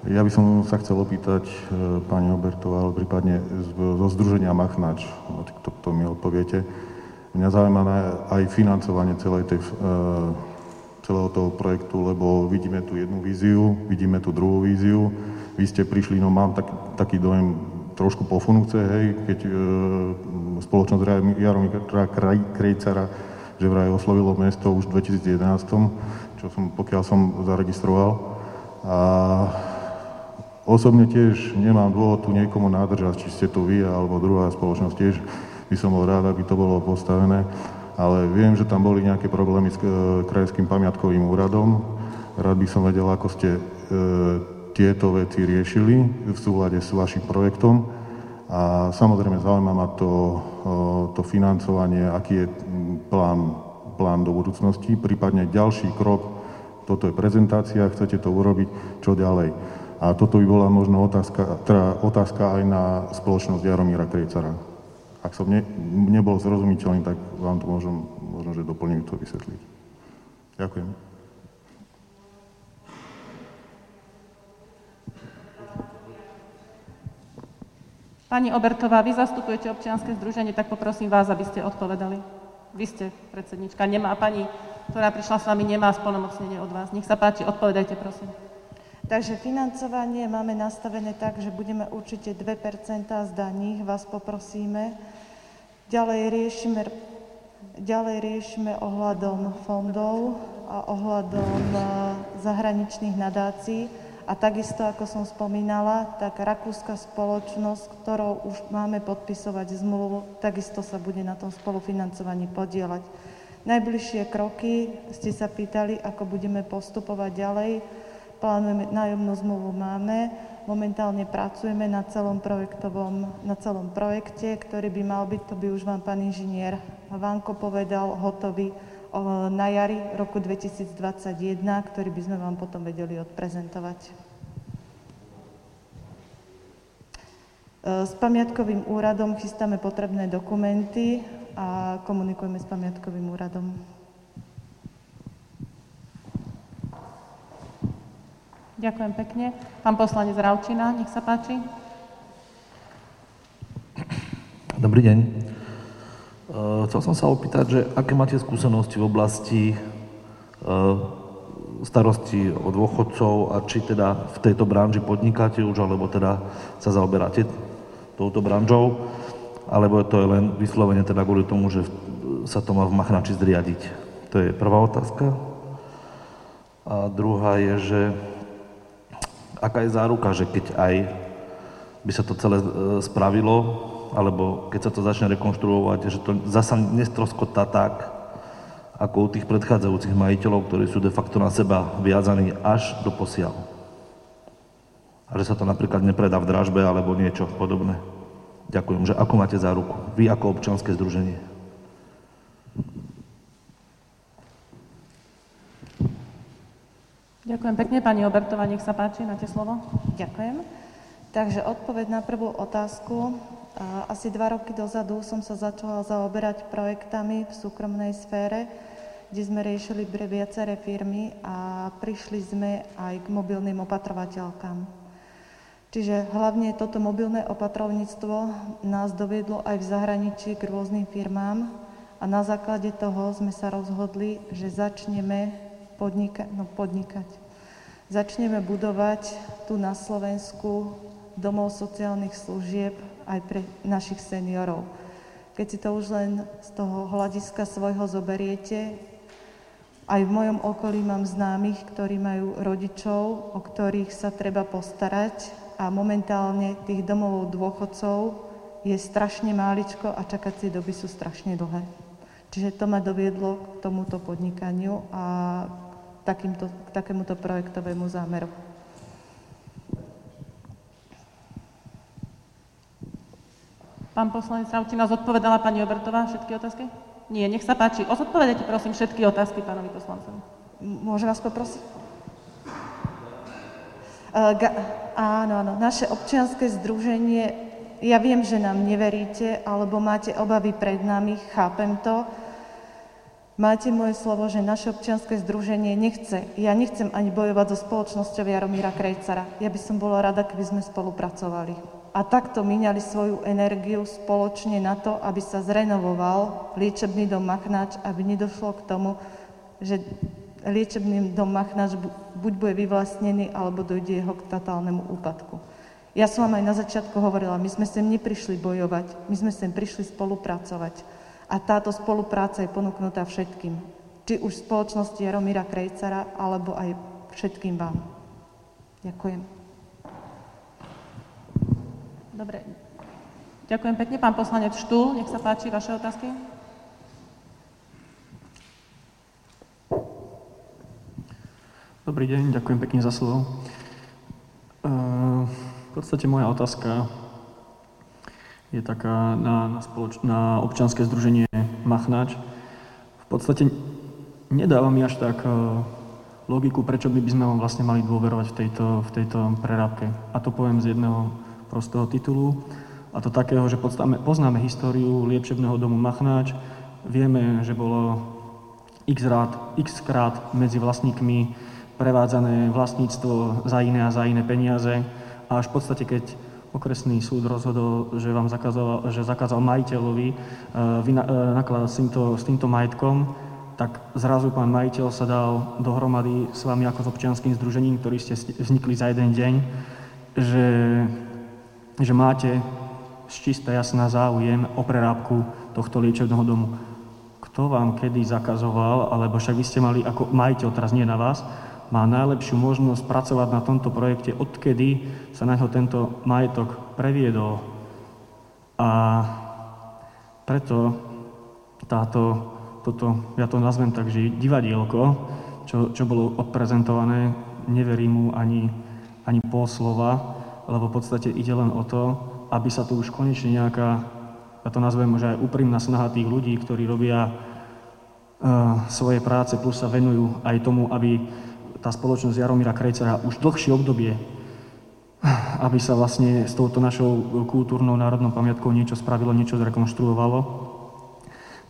Ja by som sa chcel opýtať e, pani Obertová, ale prípadne zo Združenia Machnač, to, to mi odpoviete. Mňa zaujíma aj financovanie celej tej, e, celého toho projektu, lebo vidíme tu jednu víziu, vidíme tu druhú víziu. Vy ste prišli, no mám tak, taký dojem trošku pofunúce, hej, keď e, spoločnosť Jaromíra Krejcara že vraj oslovilo mesto už v 2011, čo som, pokiaľ som zaregistroval. A osobne tiež nemám dôvod tu niekomu nádržať, či ste tu vy alebo druhá spoločnosť tiež by som bol rád, aby to bolo postavené, ale viem, že tam boli nejaké problémy s e, krajským pamiatkovým úradom. Rád by som vedel, ako ste e, tieto veci riešili v súlade s vašim projektom. A samozrejme zaujíma ma to, e, to financovanie, aký je plán, plán do budúcnosti, prípadne ďalší krok, toto je prezentácia, chcete to urobiť, čo ďalej. A toto by bola možno otázka, teda otázka aj na spoločnosť Jaromíra Krejcara. Ak som ne, nebol zrozumiteľný, tak vám to môžem, možno, že doplním to vysvetliť. Ďakujem. Pani Obertová, vy zastupujete občianske združenie, tak poprosím vás, aby ste odpovedali. Vy ste predsednička, nemá pani, ktorá prišla s vami, nemá splnomocnenie od vás. Nech sa páči, odpovedajte, prosím. Takže financovanie máme nastavené tak, že budeme určite 2 z daní, vás poprosíme. Ďalej riešime, ďalej riešime ohľadom fondov a ohľadom eh, zahraničných nadácií a takisto, ako som spomínala, tak rakúska spoločnosť, ktorou už máme podpisovať zmluvu, takisto sa bude na tom spolufinancovaní podielať. Najbližšie kroky ste sa pýtali, ako budeme postupovať ďalej. Plánujeme, nájomnú zmluvu máme, momentálne pracujeme na celom, projektovom, na celom projekte, ktorý by mal byť, to by už vám pán inžinier Vanko povedal, hotový na jari roku 2021, ktorý by sme vám potom vedeli odprezentovať. E, s pamiatkovým úradom chystáme potrebné dokumenty. a komunikujeme s pamiatkovým úradom. Ďakujem pekne. Pán poslanec Ravčina, nech sa páči. Dobrý deň. Uh, chcel som sa opýtať, že aké máte skúsenosti v oblasti uh, starosti o dôchodcov a či teda v tejto branži podnikáte už, alebo teda sa zaoberáte touto branžou, alebo to je len vyslovene teda kvôli tomu, že sa to má v Machnači zriadiť. To je prvá otázka. A druhá je, že aká je záruka, že keď aj by sa to celé e, spravilo, alebo keď sa to začne rekonštruovať, že to zasa nestroskotá tak, ako u tých predchádzajúcich majiteľov, ktorí sú de facto na seba viazaní až do posiaľ. A že sa to napríklad nepredá v dražbe alebo niečo podobné. Ďakujem, že ako máte záruku? Vy ako občanské združenie. Ďakujem pekne. Pani Obertová, nech sa páči, máte slovo. Ďakujem. Takže odpoveď na prvú otázku. Asi dva roky dozadu som sa začala zaoberať projektami v súkromnej sfére, kde sme riešili viaceré firmy a prišli sme aj k mobilným opatrovateľkám. Čiže hlavne toto mobilné opatrovníctvo nás doviedlo aj v zahraničí k rôznym firmám a na základe toho sme sa rozhodli, že začneme podnika- no podnikať. Začneme budovať tu na Slovensku domov sociálnych služieb aj pre našich seniorov. Keď si to už len z toho hľadiska svojho zoberiete, aj v mojom okolí mám známych, ktorí majú rodičov, o ktorých sa treba postarať a momentálne tých domov dôchodcov je strašne máličko a čakacie doby sú strašne dlhé. Čiže to ma doviedlo k tomuto podnikaniu a takýmto, k takémuto projektovému zámeru. Pán poslanec Ravčina, zodpovedala pani Obertová všetky otázky? Nie, nech sa páči. Zodpovedajte prosím všetky otázky pánovi poslancovi. Môžem vás poprosiť? Uh, ga, áno, áno. Naše občianske združenie, ja viem, že nám neveríte, alebo máte obavy pred nami, chápem to, Máte moje slovo, že naše občianske združenie nechce, ja nechcem ani bojovať so spoločnosťou Jaromíra Krejcara. Ja by som bola rada, keby sme spolupracovali. A takto míňali svoju energiu spoločne na to, aby sa zrenovoval liečebný dom Machnáč, aby nedošlo k tomu, že liečebný dom Machnáč buď bude vyvlastnený, alebo dojde jeho k totálnemu úpadku. Ja som vám aj na začiatku hovorila, my sme sem neprišli bojovať, my sme sem prišli spolupracovať. A táto spolupráca je ponúknutá všetkým. Či už spoločnosti Jaromíra Krejcara, alebo aj všetkým vám. Ďakujem. Dobre. Ďakujem pekne. Pán poslanec Štúl, nech sa páči, vaše otázky. Dobrý deň, ďakujem pekne za slovo. V podstate moja otázka je taká na, na, spoloč- na občanské združenie Machnač. V podstate nedáva mi až tak uh, logiku, prečo by, by sme vám vlastne mali dôverovať v tejto, v tejto prerábke. A to poviem z jedného prostého titulu. A to takého, že poznáme, históriu liečebného domu Machnáč, vieme, že bolo x, rád, x krát medzi vlastníkmi prevádzané vlastníctvo za iné a za iné peniaze a až v podstate, keď okresný súd rozhodol, že vám zakázal, že zakázal majiteľovi uh, nakladať s týmto, s týmto majetkom, tak zrazu pán majiteľ sa dal dohromady s vami ako s občianským združením, ktorí ste vznikli za jeden deň, že, že máte z čistá jasná záujem o prerábku tohto liečebného domu. Kto vám kedy zakazoval, alebo však vy ste mali ako majiteľ, teraz nie na vás, má najlepšiu možnosť pracovať na tomto projekte, odkedy sa na ňo tento majetok previedol. A preto táto, toto, ja to nazvem tak, že divadielko, čo, čo bolo odprezentované, neverím mu ani, ani pol slova, lebo v podstate ide len o to, aby sa tu už konečne nejaká, ja to nazvem že aj úprimná snaha tých ľudí, ktorí robia uh, svoje práce, plus sa venujú aj tomu, aby tá spoločnosť Jaromíra Krejcera už dlhšie obdobie, aby sa vlastne s touto našou kultúrnou národnou pamiatkou niečo spravilo, niečo zrekonštruovalo.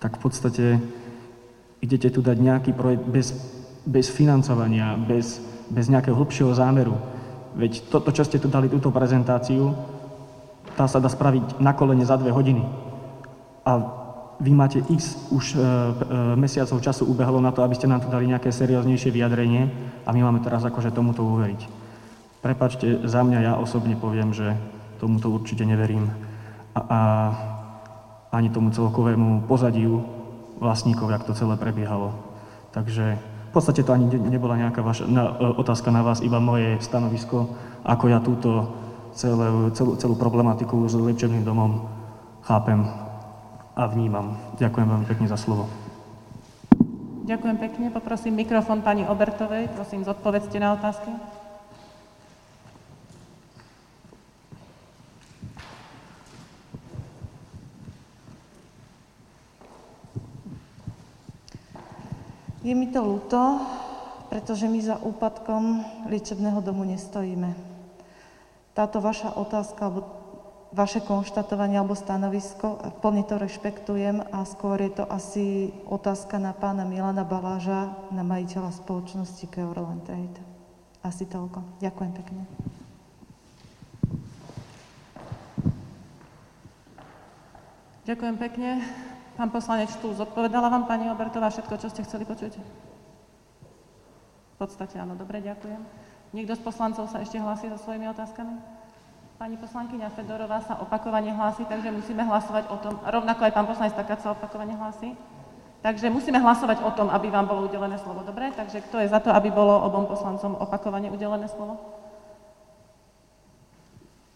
tak v podstate idete tu dať nejaký projekt bez, bez financovania, bez, bez nejakého hlbšieho zámeru. Veď toto, čo ste tu dali, túto prezentáciu, tá sa dá spraviť na kolene za dve hodiny. A vy máte x už e, e, mesiacov času ubehlo na to, aby ste nám tu dali nejaké serióznejšie vyjadrenie a my máme teraz akože tomuto uveriť. Prepačte, za mňa ja osobne poviem, že tomuto určite neverím. A, a ani tomu celkovému pozadiu vlastníkov, jak to celé prebiehalo. Takže v podstate to ani nebola nejaká vaša na, e, otázka na vás, iba moje stanovisko, ako ja túto celú, celú, celú problematiku s liečebným domom chápem a vnímam. Ďakujem veľmi pekne za slovo. Ďakujem pekne. Poprosím mikrofón pani Obertovej. Prosím, zodpovedzte na otázky. Je mi to ľúto, pretože my za úpadkom liečebného domu nestojíme. Táto vaša otázka, alebo vaše konštatovanie alebo stanovisko, plne to rešpektujem a skôr je to asi otázka na pána Milana Baláža, na majiteľa spoločnosti Keurland Trade. Asi toľko. Ďakujem pekne. Ďakujem pekne. Pán poslanec tu zodpovedala vám pani Obertová všetko, čo ste chceli počuť? V podstate áno, dobre, ďakujem. Niekto z poslancov sa ešte hlási so svojimi otázkami? Pani poslankyňa Fedorová sa opakovane hlási, takže musíme hlasovať o tom, rovnako aj pán poslanec Takat sa opakovane hlási. Takže musíme hlasovať o tom, aby vám bolo udelené slovo. Dobre? Takže kto je za to, aby bolo obom poslancom opakovane udelené slovo?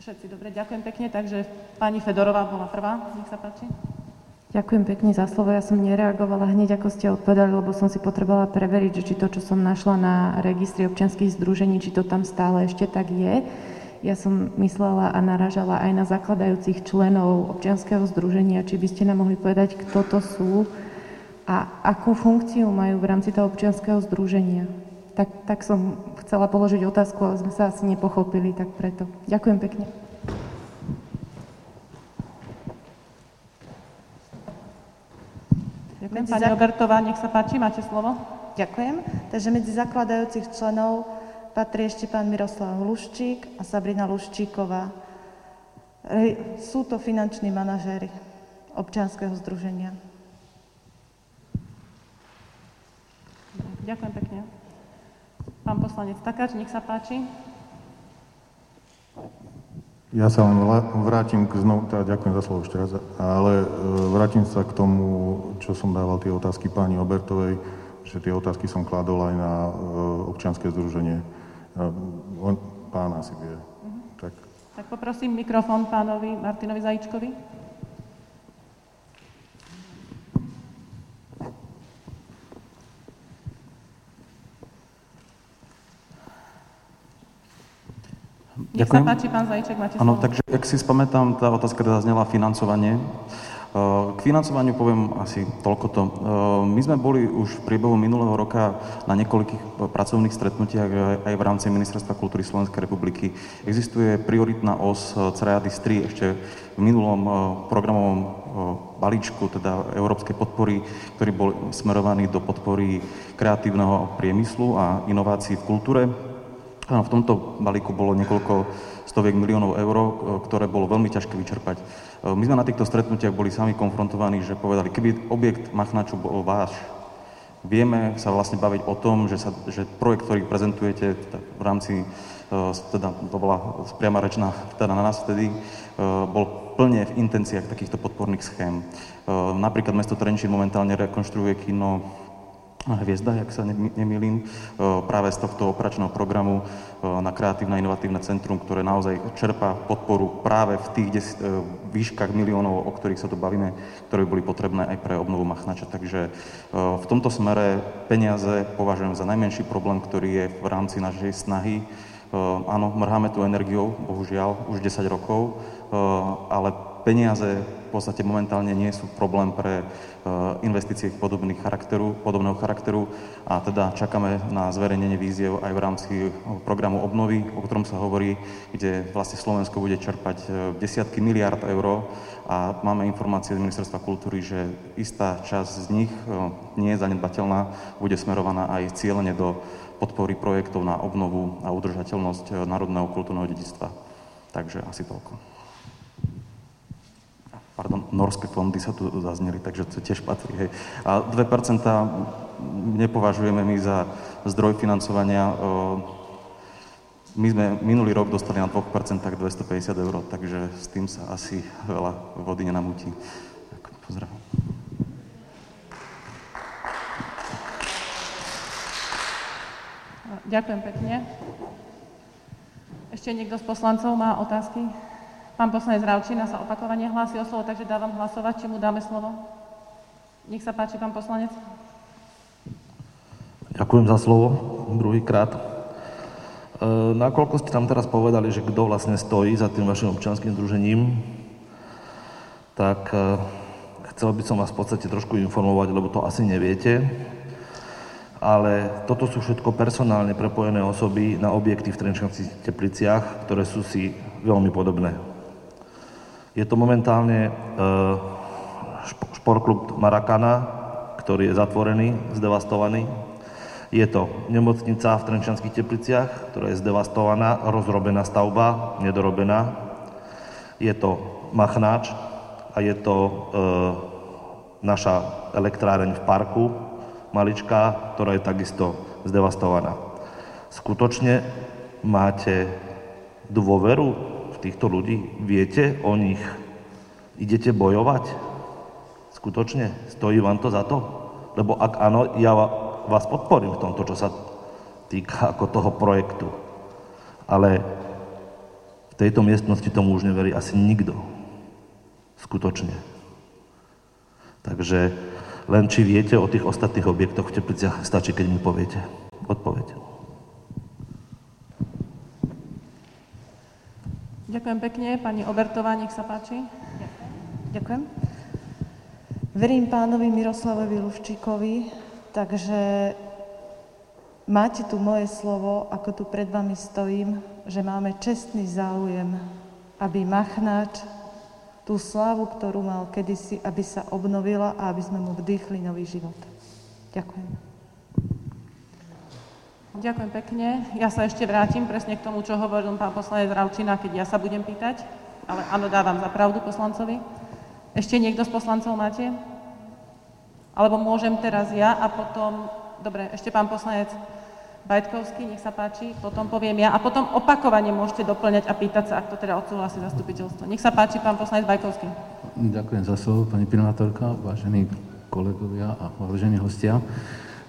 Všetci, dobre, ďakujem pekne. Takže pani Fedorová bola prvá. Nech sa páči. Ďakujem pekne za slovo. Ja som nereagovala hneď, ako ste odpovedali, lebo som si potrebovala preveriť, že či to, čo som našla na registri občianských združení, či to tam stále ešte tak je. Ja som myslela a naražala aj na zakladajúcich členov občianského združenia, či by ste nám mohli povedať, kto to sú a akú funkciu majú v rámci toho občianského združenia. Tak, tak som chcela položiť otázku, ale sme sa asi nepochopili, tak preto. Ďakujem pekne. Ďakujem. Pani Obertová, nech sa páči, máte slovo. Ďakujem. Takže medzi zakladajúcich členov patrí ešte pán Miroslav Luščík a Sabrina Luščíková. Sú to finanční manažéri občianského združenia. Ďakujem pekne. Pán poslanec Takáč, nech sa páči. Ja sa len vrátim k znovu, teda ďakujem za slovo ešte raz, ale e, vrátim sa k tomu, čo som dával tie otázky pani Obertovej, že tie otázky som kladol aj na e, občianske združenie. On, pán asi vie. Uh-huh. Tak. tak poprosím mikrofón pánovi Martinovi Zajíčkovi. Nech Ďakujem. sa páči, pán Zajíček, máte Áno, takže, ak si spamätám, tá otázka teda znela financovanie. K financovaniu poviem asi toľkoto. My sme boli už v priebehu minulého roka na niekoľkých pracovných stretnutiach aj v rámci Ministerstva kultúry Slovenskej republiky. Existuje prioritná os CREADIS 3 ešte v minulom programovom balíčku, teda európskej podpory, ktorý bol smerovaný do podpory kreatívneho priemyslu a inovácií v kultúre. V tomto balíku bolo niekoľko stoviek miliónov eur, ktoré bolo veľmi ťažké vyčerpať. My sme na týchto stretnutiach boli sami konfrontovaní, že povedali, keby objekt Machnaču bol váš, vieme sa vlastne baviť o tom, že, sa, že projekt, ktorý prezentujete teda v rámci, e, teda to bola priama rečná teda na nás vtedy, e, bol plne v intenciách takýchto podporných schém. E, napríklad mesto Trenčín momentálne rekonštruuje kino Hviezda, jak sa nemýlim, práve z tohto operačného programu na kreatívne inovatívne centrum, ktoré naozaj čerpá podporu práve v tých des, výškach miliónov, o ktorých sa tu bavíme, ktoré by boli potrebné aj pre obnovu Machnača. Takže v tomto smere peniaze považujem za najmenší problém, ktorý je v rámci našej snahy. Áno, mrháme tu energiou, bohužiaľ, už 10 rokov, ale peniaze v podstate momentálne nie sú problém pre investície podobných charakteru, podobného charakteru a teda čakáme na zverejnenie víziev aj v rámci programu obnovy, o ktorom sa hovorí, kde vlastne Slovensko bude čerpať desiatky miliard eur a máme informácie z Ministerstva kultúry, že istá časť z nich nie je zanedbateľná, bude smerovaná aj cieľene do podpory projektov na obnovu a udržateľnosť národného kultúrneho dedictva. Takže asi toľko. Pardon, norské fondy sa tu zazneli, takže to tiež patrí. Hej. A 2% nepovažujeme my za zdroj financovania. My sme minulý rok dostali na 2% 250 eur, takže s tým sa asi veľa vody nenamúti. Pozdravujem. Ďakujem pekne. Ešte niekto z poslancov má otázky? Pán poslanec Ravčina sa opakovane hlási o slovo, takže dávam hlasovať, či mu dáme slovo. Nech sa páči, pán poslanec. Ďakujem za slovo, druhýkrát. E, nakoľko ste tam teraz povedali, že kto vlastne stojí za tým vašim občanským združením, tak e, chcel by som vás v podstate trošku informovať, lebo to asi neviete ale toto sú všetko personálne prepojené osoby na objekty v Trenčanských tepliciach, ktoré sú si veľmi podobné. Je to momentálne e, športklub Marakana, ktorý je zatvorený, zdevastovaný. Je to nemocnica v Trenčanských tepliciach, ktorá je zdevastovaná, rozrobená stavba, nedorobená. Je to Machnáč a je to e, naša elektráreň v parku, maličká, ktorá je takisto zdevastovaná. Skutočne máte dôveru týchto ľudí? Viete o nich? Idete bojovať? Skutočne? Stojí vám to za to? Lebo ak áno, ja vás podporím v tomto, čo sa týka ako toho projektu. Ale v tejto miestnosti tomu už neverí asi nikto. Skutočne. Takže len či viete o tých ostatných objektoch v Tepliciach, stačí, keď mi poviete. Odpoveď. Ďakujem pekne. Pani Obertová, nech sa páči. Ďakujem. Verím pánovi Miroslavovi Luščíkovi, takže máte tu moje slovo, ako tu pred vami stojím, že máme čestný záujem, aby Machnáč tú slávu, ktorú mal kedysi, aby sa obnovila a aby sme mu vdýchli nový život. Ďakujem. Ďakujem pekne. Ja sa ešte vrátim presne k tomu, čo hovoril pán poslanec Ravčina, keď ja sa budem pýtať, ale áno, dávam za pravdu poslancovi. Ešte niekto z poslancov máte? Alebo môžem teraz ja a potom... Dobre, ešte pán poslanec Bajtkovský, nech sa páči, potom poviem ja a potom opakovane môžete doplňať a pýtať sa, ak to teda odsúhlasí zastupiteľstvo. Nech sa páči, pán poslanec Bajkovský. Ďakujem za slovo, pani primátorka, vážení kolegovia a vážení hostia.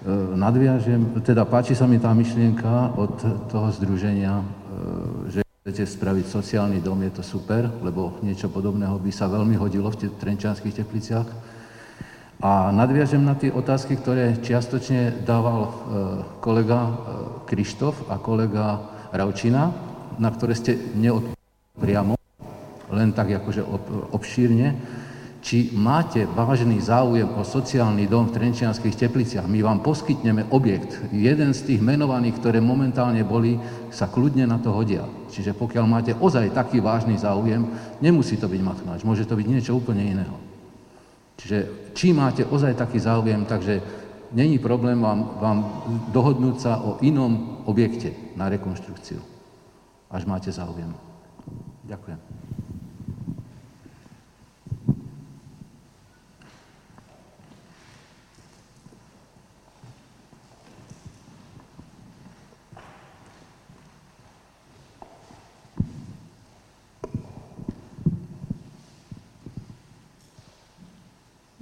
E, nadviažem, teda páči sa mi tá myšlienka od toho združenia, e, že chcete spraviť sociálny dom, je to super, lebo niečo podobného by sa veľmi hodilo v Trenčanských tepliciach. A nadviažem na tie otázky, ktoré čiastočne dával e, kolega Krištof a kolega Raučina, na ktoré ste neodpovedali priamo, len tak akože obšírne, či máte vážny záujem o sociálny dom v Trenčianských tepliciach. My vám poskytneme objekt. Jeden z tých menovaných, ktoré momentálne boli, sa kľudne na to hodia. Čiže pokiaľ máte ozaj taký vážny záujem, nemusí to byť Machnáč, môže to byť niečo úplne iného. Čiže či máte ozaj taký záujem, takže není problém vám, vám dohodnúť sa o inom objekte na rekonštrukciu, až máte záujem. Ďakujem.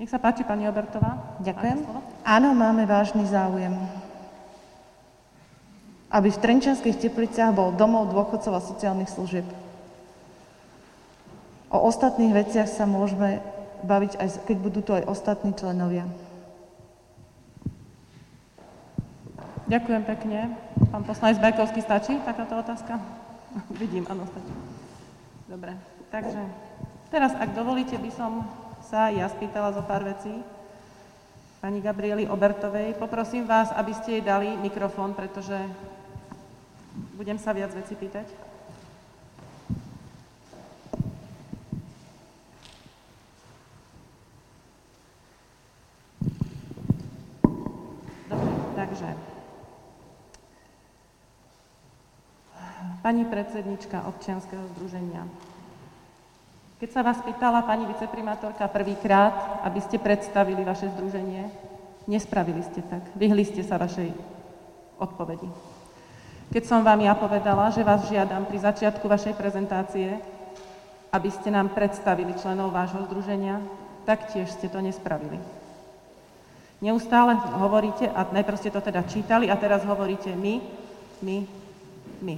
Nech sa páči, pani Obertová. Ďakujem. Áno, máme vážny záujem. Aby v Trenčianských tepliciach bol domov dôchodcov a sociálnych služieb. O ostatných veciach sa môžeme baviť, aj keď budú tu aj ostatní členovia. Ďakujem pekne. Pán poslanec Bajkovský, stačí takáto otázka? Vidím, áno, stačí. Dobre, takže Teraz, ak dovolíte, by som sa ja spýtala zo pár vecí pani Gabrieli Obertovej. Poprosím vás, aby ste jej dali mikrofón, pretože budem sa viac veci pýtať. Dobre, takže pani predsednička občianskeho združenia. Keď sa vás pýtala pani viceprimátorka prvýkrát, aby ste predstavili vaše združenie, nespravili ste tak. Vyhli ste sa vašej odpovedi. Keď som vám ja povedala, že vás žiadam pri začiatku vašej prezentácie, aby ste nám predstavili členov vášho združenia, tak tiež ste to nespravili. Neustále hovoríte, a najprv ste to teda čítali, a teraz hovoríte my, my, my.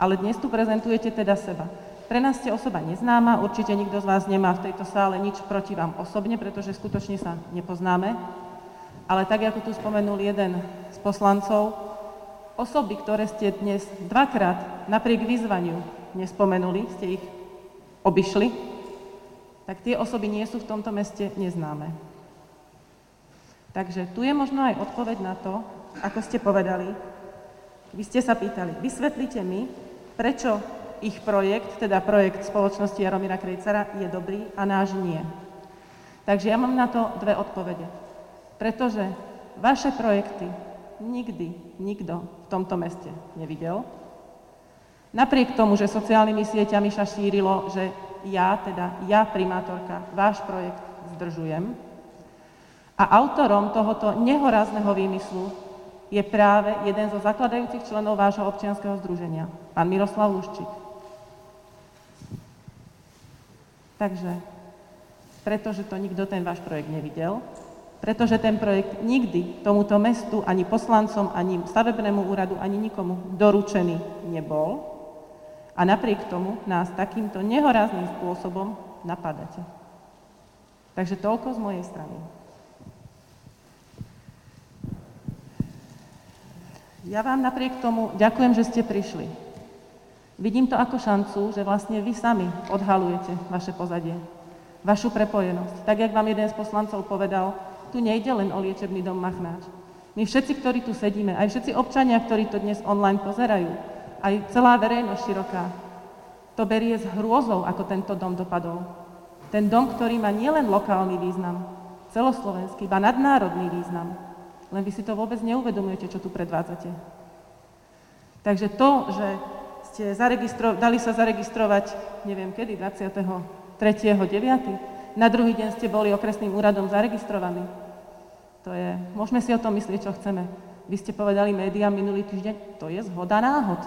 Ale dnes tu prezentujete teda seba. Pre nás ste osoba neznáma, určite nikto z vás nemá v tejto sále nič proti vám osobne, pretože skutočne sa nepoznáme. Ale tak, ako tu spomenul jeden z poslancov, osoby, ktoré ste dnes dvakrát napriek vyzvaniu nespomenuli, ste ich obišli, tak tie osoby nie sú v tomto meste neznáme. Takže tu je možno aj odpoveď na to, ako ste povedali. Vy ste sa pýtali, vysvetlite mi, prečo ich projekt, teda projekt spoločnosti Jaromíra Krejcara, je dobrý a náš nie. Takže ja mám na to dve odpovede. Pretože vaše projekty nikdy nikto v tomto meste nevidel. Napriek tomu, že sociálnymi sieťami sa šírilo, že ja, teda ja, primátorka, váš projekt zdržujem. A autorom tohoto nehorázneho výmyslu je práve jeden zo zakladajúcich členov vášho občianskeho združenia, pán Miroslav Luščík. Takže, pretože to nikto ten váš projekt nevidel, pretože ten projekt nikdy tomuto mestu, ani poslancom, ani stavebnému úradu, ani nikomu doručený nebol a napriek tomu nás takýmto nehorázným spôsobom napadáte. Takže toľko z mojej strany. Ja vám napriek tomu ďakujem, že ste prišli. Vidím to ako šancu, že vlastne vy sami odhalujete vaše pozadie, vašu prepojenosť. Tak, jak vám jeden z poslancov povedal, tu nejde len o liečebný dom Machnáč. My všetci, ktorí tu sedíme, aj všetci občania, ktorí to dnes online pozerajú, aj celá verejnosť široká, to berie s hrôzou, ako tento dom dopadol. Ten dom, ktorý má nielen lokálny význam, celoslovenský, iba nadnárodný význam. Len vy si to vôbec neuvedomujete, čo tu predvádzate. Takže to, že ste zaregistro- dali sa zaregistrovať, neviem kedy, 23.9. Na druhý deň ste boli okresným úradom zaregistrovaní. To je, môžeme si o tom myslieť, čo chceme. Vy ste povedali médiám minulý týždeň, to je zhoda náhod.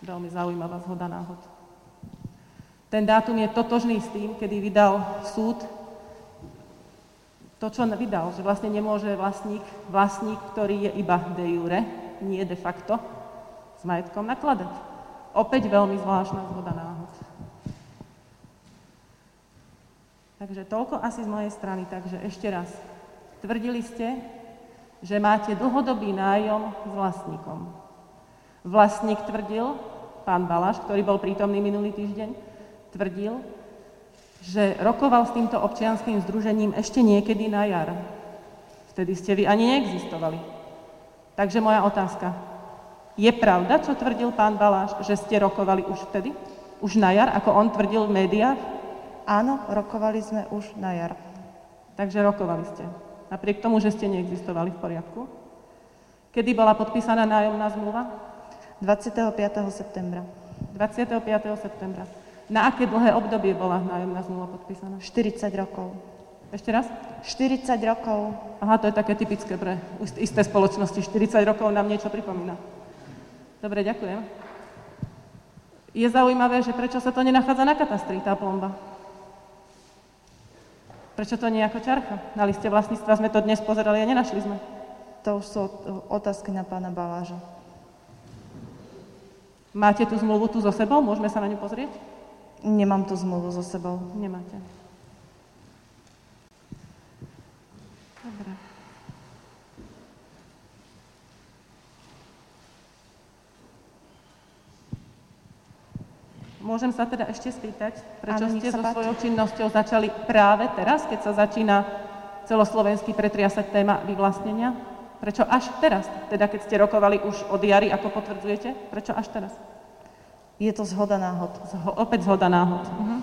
Veľmi zaujímavá zhoda náhod. Ten dátum je totožný s tým, kedy vydal súd to, čo vydal, že vlastne nemôže vlastník, vlastník, ktorý je iba de jure, nie de facto, s majetkom nakladať. Opäť veľmi zvláštna zhoda náhod. Takže toľko asi z mojej strany. Takže ešte raz. Tvrdili ste, že máte dlhodobý nájom s vlastníkom. Vlastník tvrdil, pán Balaš, ktorý bol prítomný minulý týždeň, tvrdil, že rokoval s týmto občianským združením ešte niekedy na jar. Vtedy ste vy ani neexistovali. Takže moja otázka. Je pravda, čo tvrdil pán Baláš, že ste rokovali už vtedy? Už na jar, ako on tvrdil v médiách? Áno, rokovali sme už na jar. Takže rokovali ste. Napriek tomu, že ste neexistovali v poriadku? Kedy bola podpísaná nájomná zmluva? 25. septembra. 25. septembra. Na aké dlhé obdobie bola nájomná zmluva podpísaná? 40 rokov. Ešte raz? 40 rokov. Aha, to je také typické pre isté spoločnosti. 40 rokov nám niečo pripomína. Dobre, ďakujem. Je zaujímavé, že prečo sa to nenachádza na katastri, tá plomba. Prečo to nie ako ťarcha? Na liste vlastníctva sme to dnes pozerali a nenašli sme. To už sú otázky na pána Baláža. Máte tú zmluvu tu so sebou? Môžeme sa na ňu pozrieť? Nemám tú zmluvu so sebou. Nemáte. Dobre. Môžem sa teda ešte spýtať, prečo ste so páči. svojou činnosťou začali práve teraz, keď sa začína celoslovenský pretriasať téma vyvlastnenia? Prečo až teraz? Teda keď ste rokovali už od jary, ako potvrdzujete? Prečo až teraz? Je to zhoda náhod. Zho- opäť zhoda náhod. Mhm.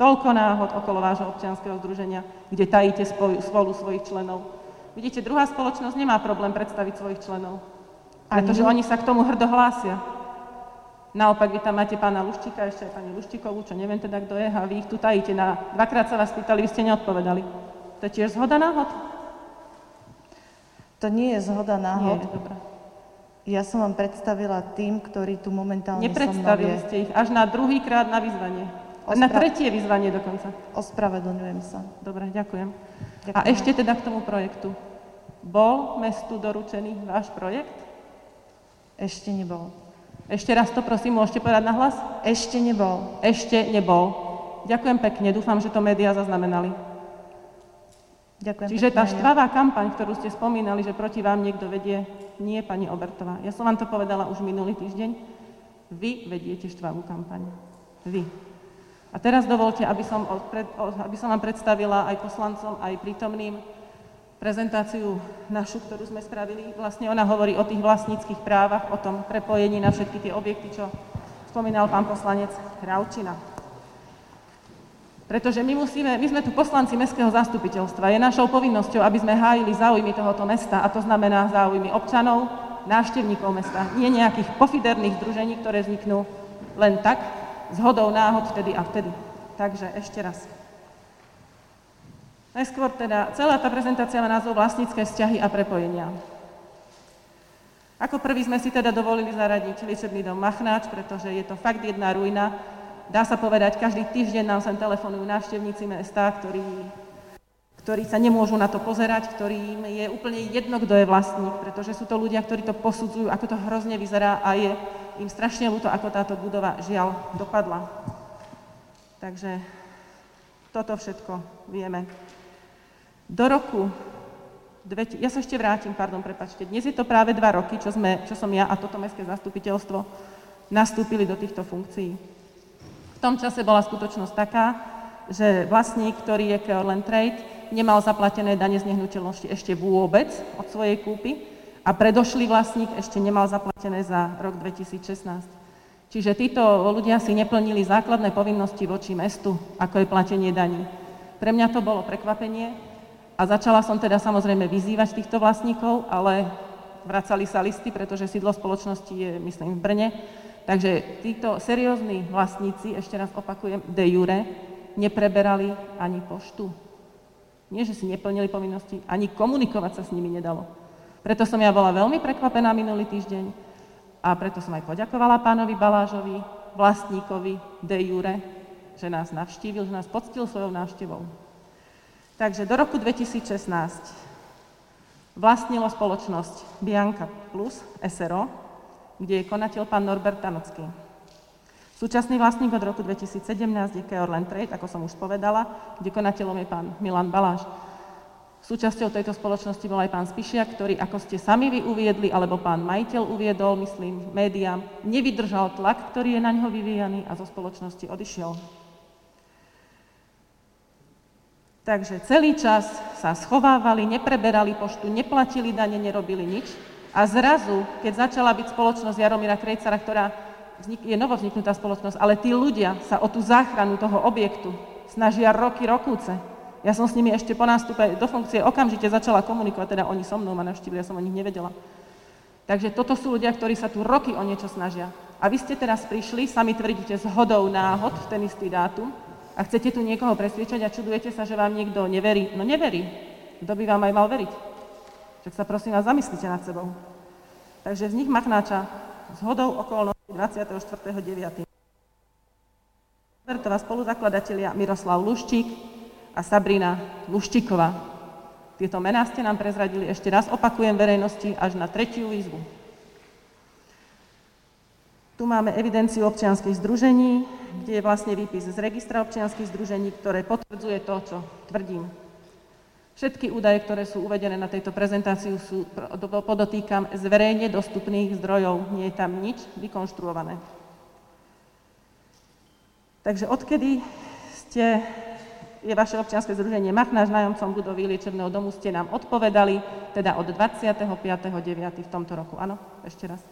Toľko náhod okolo vášho občianskeho združenia, kde tajíte spolu, spolu svojich členov. Vidíte, druhá spoločnosť nemá problém predstaviť svojich členov, Ani pretože vy? oni sa k tomu hrdo hlásia. Naopak, vy tam máte pána Luščíka, ešte aj pani Luščíkovú, čo neviem teda, kto je, a vy ich tu tajíte. Na, dvakrát sa vás pýtali, vy ste neodpovedali. To je tiež zhoda náhod? To nie je zhoda Nie, náhod. dobré. Ja som vám predstavila tým, ktorý tu momentálne so Nepredstavili je. ste ich až na druhý krát na vyzvanie. Na Ospra- tretie vyzvanie dokonca. Ospravedlňujem sa. Dobre, ďakujem. A Ďakujem. ešte teda k tomu projektu. Bol mestu doručený váš projekt? Ešte nebol. Ešte raz to prosím, môžete povedať na hlas? Ešte nebol. Ešte nebol. Ďakujem pekne, dúfam, že to médiá zaznamenali. Ďakujem Čiže pekne tá aj ja. štvavá kampaň, ktorú ste spomínali, že proti vám niekto vedie, nie je pani Obertová. Ja som vám to povedala už minulý týždeň. Vy vediete štvavú kampaň. Vy. A teraz dovolte, aby som, odpred, aby som vám predstavila aj poslancom, aj prítomným prezentáciu našu, ktorú sme spravili. Vlastne ona hovorí o tých vlastníckých právach, o tom prepojení na všetky tie objekty, čo spomínal pán poslanec Ravčina. Pretože my musíme, my sme tu poslanci mestského zastupiteľstva. Je našou povinnosťou, aby sme hájili záujmy tohoto mesta, a to znamená záujmy občanov, návštevníkov mesta, nie nejakých pofiderných združení, ktoré vzniknú len tak, z hodou náhod vtedy a vtedy. Takže ešte raz. Najskôr teda, celá tá prezentácia má názov Vlastnícke vzťahy a prepojenia. Ako prvý sme si teda dovolili zaradiť liečebný dom Machnáč, pretože je to fakt jedna ruina. Dá sa povedať, každý týždeň nám sem telefonujú návštevníci mesta, ktorí, ktorí sa nemôžu na to pozerať, ktorým je úplne jedno, kto je vlastník, pretože sú to ľudia, ktorí to posudzujú, ako to hrozne vyzerá a je im strašne ľúto, ako táto budova žiaľ dopadla. Takže toto všetko vieme. Do roku, ja sa ešte vrátim, pardon, prepačte, dnes je to práve dva roky, čo, sme, čo som ja a toto mestské zastupiteľstvo nastúpili do týchto funkcií. V tom čase bola skutočnosť taká, že vlastník, ktorý je Keorland Trade, nemal zaplatené dane z nehnuteľnosti ešte vôbec od svojej kúpy a predošlý vlastník ešte nemal zaplatené za rok 2016. Čiže títo ľudia si neplnili základné povinnosti voči mestu, ako je platenie daní. Pre mňa to bolo prekvapenie a začala som teda samozrejme vyzývať týchto vlastníkov, ale vracali sa listy, pretože sídlo spoločnosti je, myslím, v Brne. Takže títo seriózni vlastníci, ešte raz opakujem, de jure, nepreberali ani poštu. Nie, že si neplnili povinnosti, ani komunikovať sa s nimi nedalo. Preto som ja bola veľmi prekvapená minulý týždeň a preto som aj poďakovala pánovi Balážovi, vlastníkovi de jure, že nás navštívil, že nás poctil svojou návštevou. Takže do roku 2016 vlastnilo spoločnosť Bianca Plus SRO, kde je konateľ pán Norbert Tanocký. Súčasný vlastník od roku 2017 je Keorland Trade, ako som už povedala, kde konateľom je pán Milan Baláš. Súčasťou tejto spoločnosti bol aj pán Spišiak, ktorý, ako ste sami vy uviedli, alebo pán majiteľ uviedol, myslím, médiám, nevydržal tlak, ktorý je na ňo vyvíjaný a zo spoločnosti odišiel. Takže celý čas sa schovávali, nepreberali poštu, neplatili dane, nerobili nič. A zrazu, keď začala byť spoločnosť Jaromíra Krejcara, ktorá je novovzniknutá spoločnosť, ale tí ľudia sa o tú záchranu toho objektu snažia roky, rokúce. Ja som s nimi ešte po nástupe do funkcie okamžite začala komunikovať, teda oni so mnou ma navštívili, ja som o nich nevedela. Takže toto sú ľudia, ktorí sa tu roky o niečo snažia. A vy ste teraz prišli, sami tvrdíte z hodou náhod v ten istý dátum a chcete tu niekoho presviečať a čudujete sa, že vám niekto neverí. No neverí. Kto by vám aj mal veriť? Však sa prosím vás zamyslite nad sebou. Takže vznik Machnáča s hodou okolností 24.9. Robertová spoluzakladatelia Miroslav Luščík a Sabrina Luščíková. Tieto mená ste nám prezradili, ešte raz opakujem verejnosti, až na tretiu výzvu. Tu máme evidenciu občianskych združení, kde je vlastne výpis z registra občianskych združení, ktoré potvrdzuje to, čo tvrdím. Všetky údaje, ktoré sú uvedené na tejto prezentáciu, sú, podotýkam, z verejne dostupných zdrojov. Nie je tam nič vykonštruované. Takže odkedy ste, je vaše občianske združenie Machnáš nájomcom budovy liečebného domu, ste nám odpovedali, teda od 25.9. v tomto roku. Áno? Ešte raz?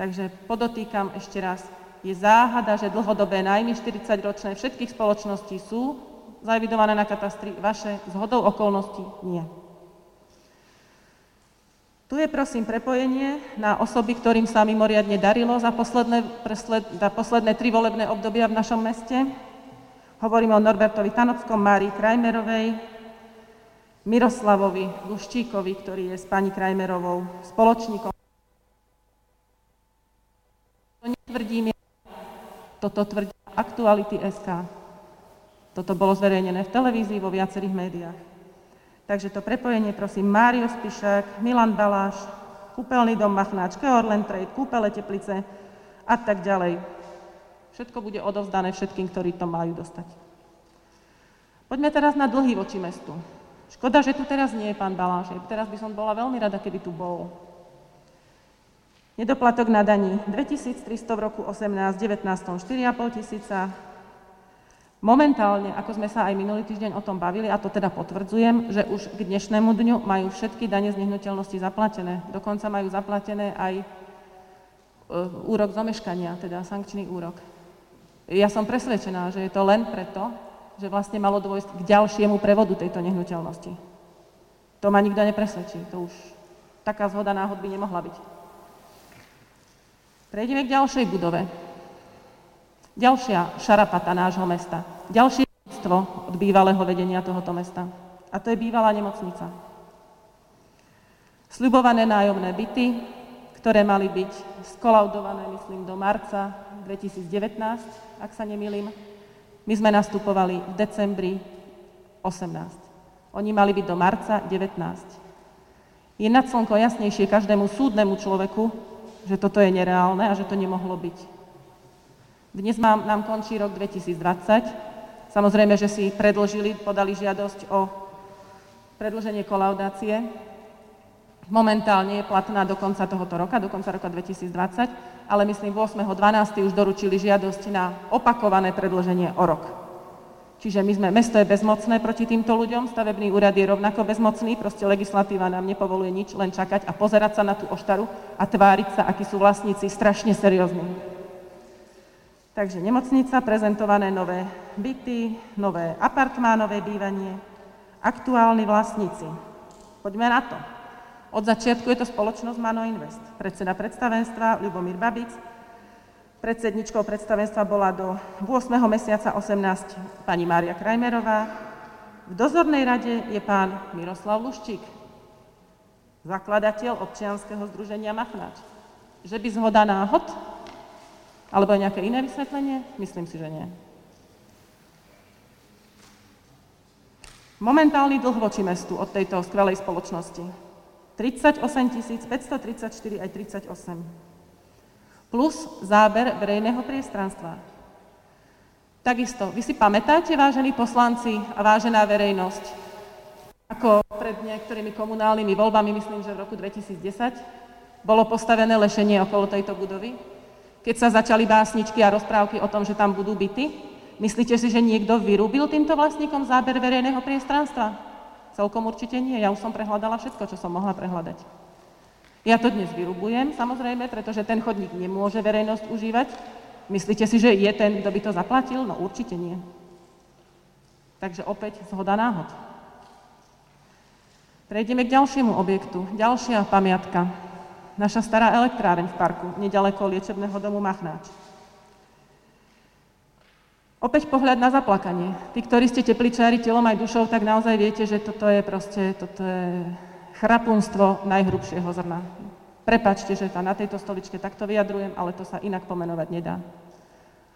Takže podotýkam ešte raz, je záhada, že dlhodobé nájmy 40-ročné všetkých spoločností sú zaevidované na katastri, vaše zhodou okolností nie. Tu je prosím prepojenie na osoby, ktorým sa mimoriadne darilo za posledné, presled, za posledné tri volebné obdobia v našom meste. Hovorím o Norbertovi Tanockom, Márii Krajmerovej, Miroslavovi Luščíkovi, ktorý je s pani Krajmerovou spoločníkom. To netvrdím ja, toto tvrdí Aktuality SK. Toto bolo zverejnené v televízii, vo viacerých médiách. Takže to prepojenie, prosím, Mário Spišák, Milan Baláš, kúpeľný dom Machnáč, Keorlen Trade, kúpele Teplice a tak ďalej. Všetko bude odovzdané všetkým, ktorí to majú dostať. Poďme teraz na dlhy voči mestu. Škoda, že tu teraz nie je pán Baláš. Teraz by som bola veľmi rada, keby tu bol. Nedoplatok na daní 2300 v roku 18, 19, 4,5 tisíca, Momentálne, ako sme sa aj minulý týždeň o tom bavili, a to teda potvrdzujem, že už k dnešnému dňu majú všetky dane z nehnuteľnosti zaplatené. Dokonca majú zaplatené aj e, úrok zomeškania, teda sankčný úrok. Ja som presvedčená, že je to len preto, že vlastne malo dôjsť k ďalšiemu prevodu tejto nehnuteľnosti. To ma nikto nepresvedčí. To už taká zhoda náhod by nemohla byť. Prejdeme k ďalšej budove. Ďalšia šarapata nášho mesta. Ďalšie dedictvo od bývalého vedenia tohoto mesta. A to je bývalá nemocnica. Sľubované nájomné byty, ktoré mali byť skolaudované, myslím, do marca 2019, ak sa nemýlim. My sme nastupovali v decembri 18. Oni mali byť do marca 19. Je nad slnko jasnejšie každému súdnemu človeku, že toto je nereálne a že to nemohlo byť. Dnes mám, nám končí rok 2020. Samozrejme, že si predložili, podali žiadosť o predlženie kolaudácie. Momentálne je platná do konca tohoto roka, do konca roka 2020, ale myslím 8.12. už doručili žiadosť na opakované predlženie o rok. Čiže my sme, mesto je bezmocné proti týmto ľuďom, stavebný úrad je rovnako bezmocný, proste legislatíva nám nepovoluje nič, len čakať a pozerať sa na tú oštaru a tváriť sa, akí sú vlastníci strašne seriózni. Takže nemocnica, prezentované nové byty, nové apartmánové bývanie, aktuálni vlastníci. Poďme na to. Od začiatku je to spoločnosť Mano Invest. Predseda predstavenstva Ľubomír Babic, predsedničkou predstavenstva bola do 8. mesiaca 18 pani Mária Krajmerová, v dozornej rade je pán Miroslav Luščík, zakladateľ občianskeho združenia Machnáč. Že by zhoda náhod alebo nejaké iné vysvetlenie? Myslím si, že nie. Momentálny dlh voči mestu od tejto skvelej spoločnosti. 38 534 aj 38. Plus záber verejného priestranstva. Takisto, vy si pamätáte, vážení poslanci a vážená verejnosť, ako pred niektorými komunálnymi voľbami, myslím, že v roku 2010, bolo postavené lešenie okolo tejto budovy? Keď sa začali básničky a rozprávky o tom, že tam budú byty, myslíte si, že niekto vyrúbil týmto vlastníkom záber verejného priestranstva? Celkom určite nie. Ja už som prehľadala všetko, čo som mohla prehľadať. Ja to dnes vyrubujem, samozrejme, pretože ten chodník nemôže verejnosť užívať. Myslíte si, že je ten, kto by to zaplatil? No určite nie. Takže opäť zhoda náhod. Prejdeme k ďalšiemu objektu. Ďalšia pamiatka naša stará elektráreň v parku, nedaleko liečebného domu Machnáč. Opäť pohľad na zaplakanie. Tí, ktorí ste tepličári telom aj dušou, tak naozaj viete, že toto je proste, toto je chrapunstvo najhrubšieho zrna. Prepačte, že sa na tejto stoličke takto vyjadrujem, ale to sa inak pomenovať nedá.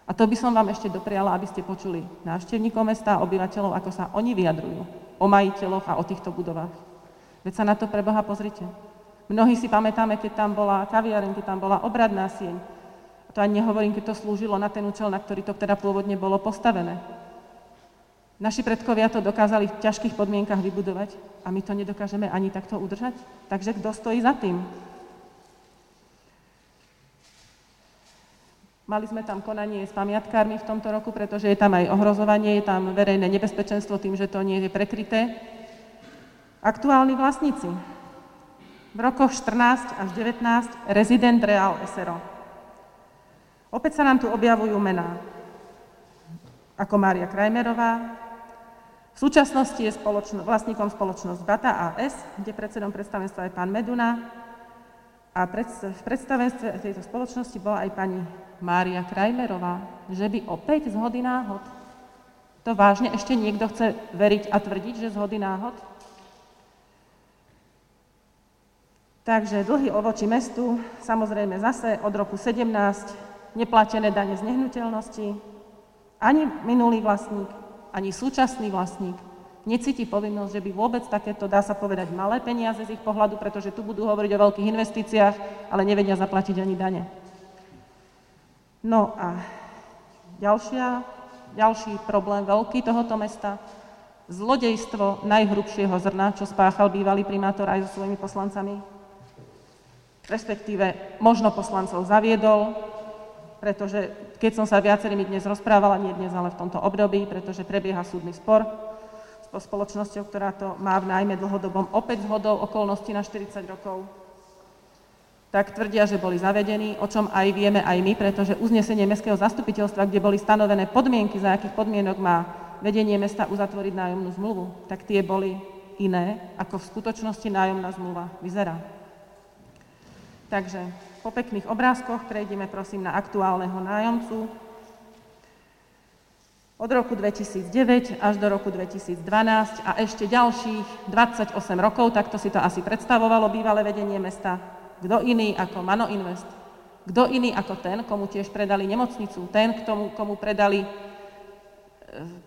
A to by som vám ešte dopriala, aby ste počuli návštevníkov mesta a obyvateľov, ako sa oni vyjadrujú o majiteľoch a o týchto budovách. Veď sa na to pre Boha pozrite. Mnohí si pamätáme, keď tam bola kaviareň, keď tam bola obradná sieň. To ani nehovorím, keď to slúžilo na ten účel, na ktorý to teda pôvodne bolo postavené. Naši predkovia to dokázali v ťažkých podmienkach vybudovať a my to nedokážeme ani takto udržať. Takže kto stojí za tým? Mali sme tam konanie s pamiatkármi v tomto roku, pretože je tam aj ohrozovanie, je tam verejné nebezpečenstvo tým, že to nie je prekryté. Aktuálni vlastníci. V rokoch 14 až 19 rezident Real SRO. Opäť sa nám tu objavujú mená ako Mária Krajmerová, v súčasnosti je spoločno, vlastníkom spoločnosť Bata AS, kde predsedom predstavenstva je pán Meduna a pred, v predstavenstve tejto spoločnosti bola aj pani Mária Krajmerová, že by opäť z hody náhod. To vážne ešte niekto chce veriť a tvrdiť, že z hody náhod? Takže dlhy o voči mestu, samozrejme zase od roku 17 neplatené dane z nehnuteľnosti, ani minulý vlastník, ani súčasný vlastník necíti povinnosť, že by vôbec takéto, dá sa povedať, malé peniaze z ich pohľadu, pretože tu budú hovoriť o veľkých investíciách, ale nevedia zaplatiť ani dane. No a ďalšia, ďalší problém veľký tohoto mesta, zlodejstvo najhrubšieho zrna, čo spáchal bývalý primátor aj so svojimi poslancami, respektíve možno poslancov zaviedol, pretože keď som sa viacerými dnes rozprávala, nie dnes, ale v tomto období, pretože prebieha súdny spor so spoločnosťou, ktorá to má v najmä dlhodobom opäť zhodou okolností na 40 rokov, tak tvrdia, že boli zavedení, o čom aj vieme aj my, pretože uznesenie Mestského zastupiteľstva, kde boli stanovené podmienky, za akých podmienok má vedenie mesta uzatvoriť nájomnú zmluvu, tak tie boli iné, ako v skutočnosti nájomná zmluva vyzerá. Takže po pekných obrázkoch prejdeme prosím na aktuálneho nájomcu. Od roku 2009 až do roku 2012 a ešte ďalších 28 rokov, takto si to asi predstavovalo bývalé vedenie mesta. Kto iný ako Mano Invest? Kto iný ako ten, komu tiež predali nemocnicu? Ten, komu, komu predali e,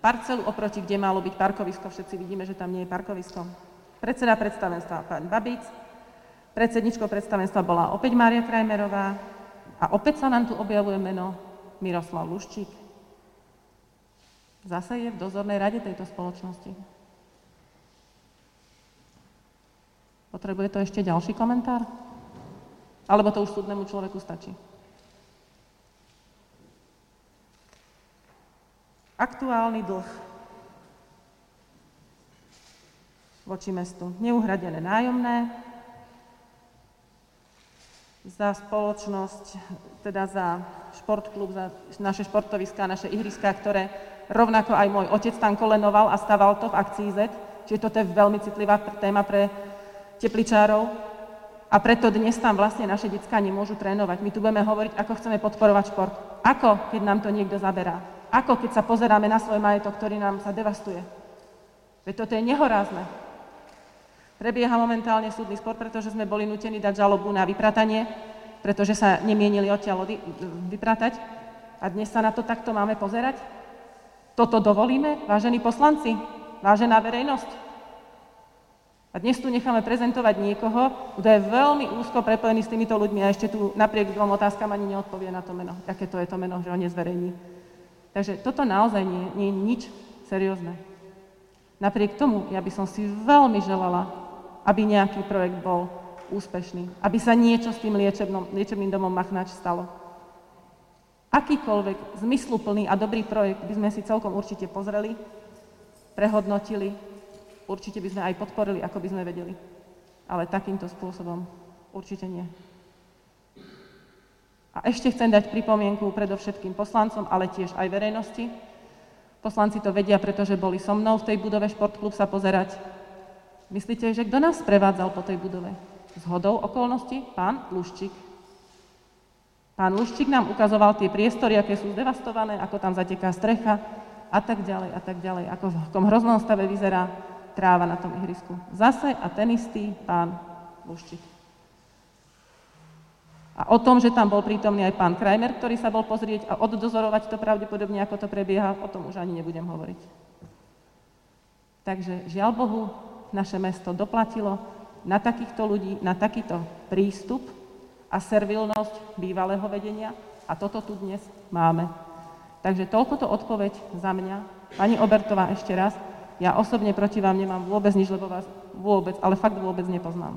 parcelu oproti, kde malo byť parkovisko. Všetci vidíme, že tam nie je parkovisko. Predseda predstavenstva pán Babic, Predsedničkou predstavenstva bola opäť Mária Krajmerová a opäť sa nám tu objavuje meno Miroslav Luščík. Zase je v dozornej rade tejto spoločnosti. Potrebuje to ešte ďalší komentár? Alebo to už súdnemu človeku stačí? Aktuálny dlh voči mestu. Neuhradené nájomné, za spoločnosť, teda za športklub, za naše športoviská, naše ihriská, ktoré rovnako aj môj otec tam kolenoval a staval to v akcii Z, čiže toto je veľmi citlivá téma pre tepličárov a preto dnes tam vlastne naše detská nemôžu trénovať. My tu budeme hovoriť, ako chceme podporovať šport. Ako, keď nám to niekto zaberá. Ako, keď sa pozeráme na svoj majetok, ktorý nám sa devastuje. Veď toto je nehorázne. Prebieha momentálne súdny spor, pretože sme boli nutení dať žalobu na vypratanie, pretože sa nemienili odtiaľ vypratať. A dnes sa na to takto máme pozerať? Toto dovolíme, vážení poslanci, vážená verejnosť? A dnes tu necháme prezentovať niekoho, kto je veľmi úzko prepojený s týmito ľuďmi a ešte tu napriek dvom otázkam ani neodpovie na to meno, aké to je to meno, že ho nezverejní. Takže toto naozaj nie, nie je nič seriózne. Napriek tomu ja by som si veľmi želala, aby nejaký projekt bol úspešný, aby sa niečo s tým liečebnom, liečebným domom Machnač stalo. Akýkoľvek zmysluplný a dobrý projekt by sme si celkom určite pozreli, prehodnotili, určite by sme aj podporili, ako by sme vedeli. Ale takýmto spôsobom určite nie. A ešte chcem dať pripomienku predovšetkým poslancom, ale tiež aj verejnosti. Poslanci to vedia, pretože boli so mnou v tej budove Športklub sa pozerať Myslíte, že kto nás prevádzal po tej budove? Z hodou okolností? Pán Luščík. Pán Luščík nám ukazoval tie priestory, aké sú zdevastované, ako tam zateká strecha a tak ďalej a tak ďalej. Ako v tom hroznom stave vyzerá tráva na tom ihrisku. Zase a ten istý pán Luščík. A o tom, že tam bol prítomný aj pán Krajmer, ktorý sa bol pozrieť a oddozorovať to pravdepodobne, ako to prebieha, o tom už ani nebudem hovoriť. Takže žiaľ Bohu, naše mesto doplatilo na takýchto ľudí, na takýto prístup a servilnosť bývalého vedenia a toto tu dnes máme. Takže toľko to odpoveď za mňa. Pani Obertová, ešte raz, ja osobne proti vám nemám vôbec nič, lebo vás vôbec, ale fakt vôbec nepoznám.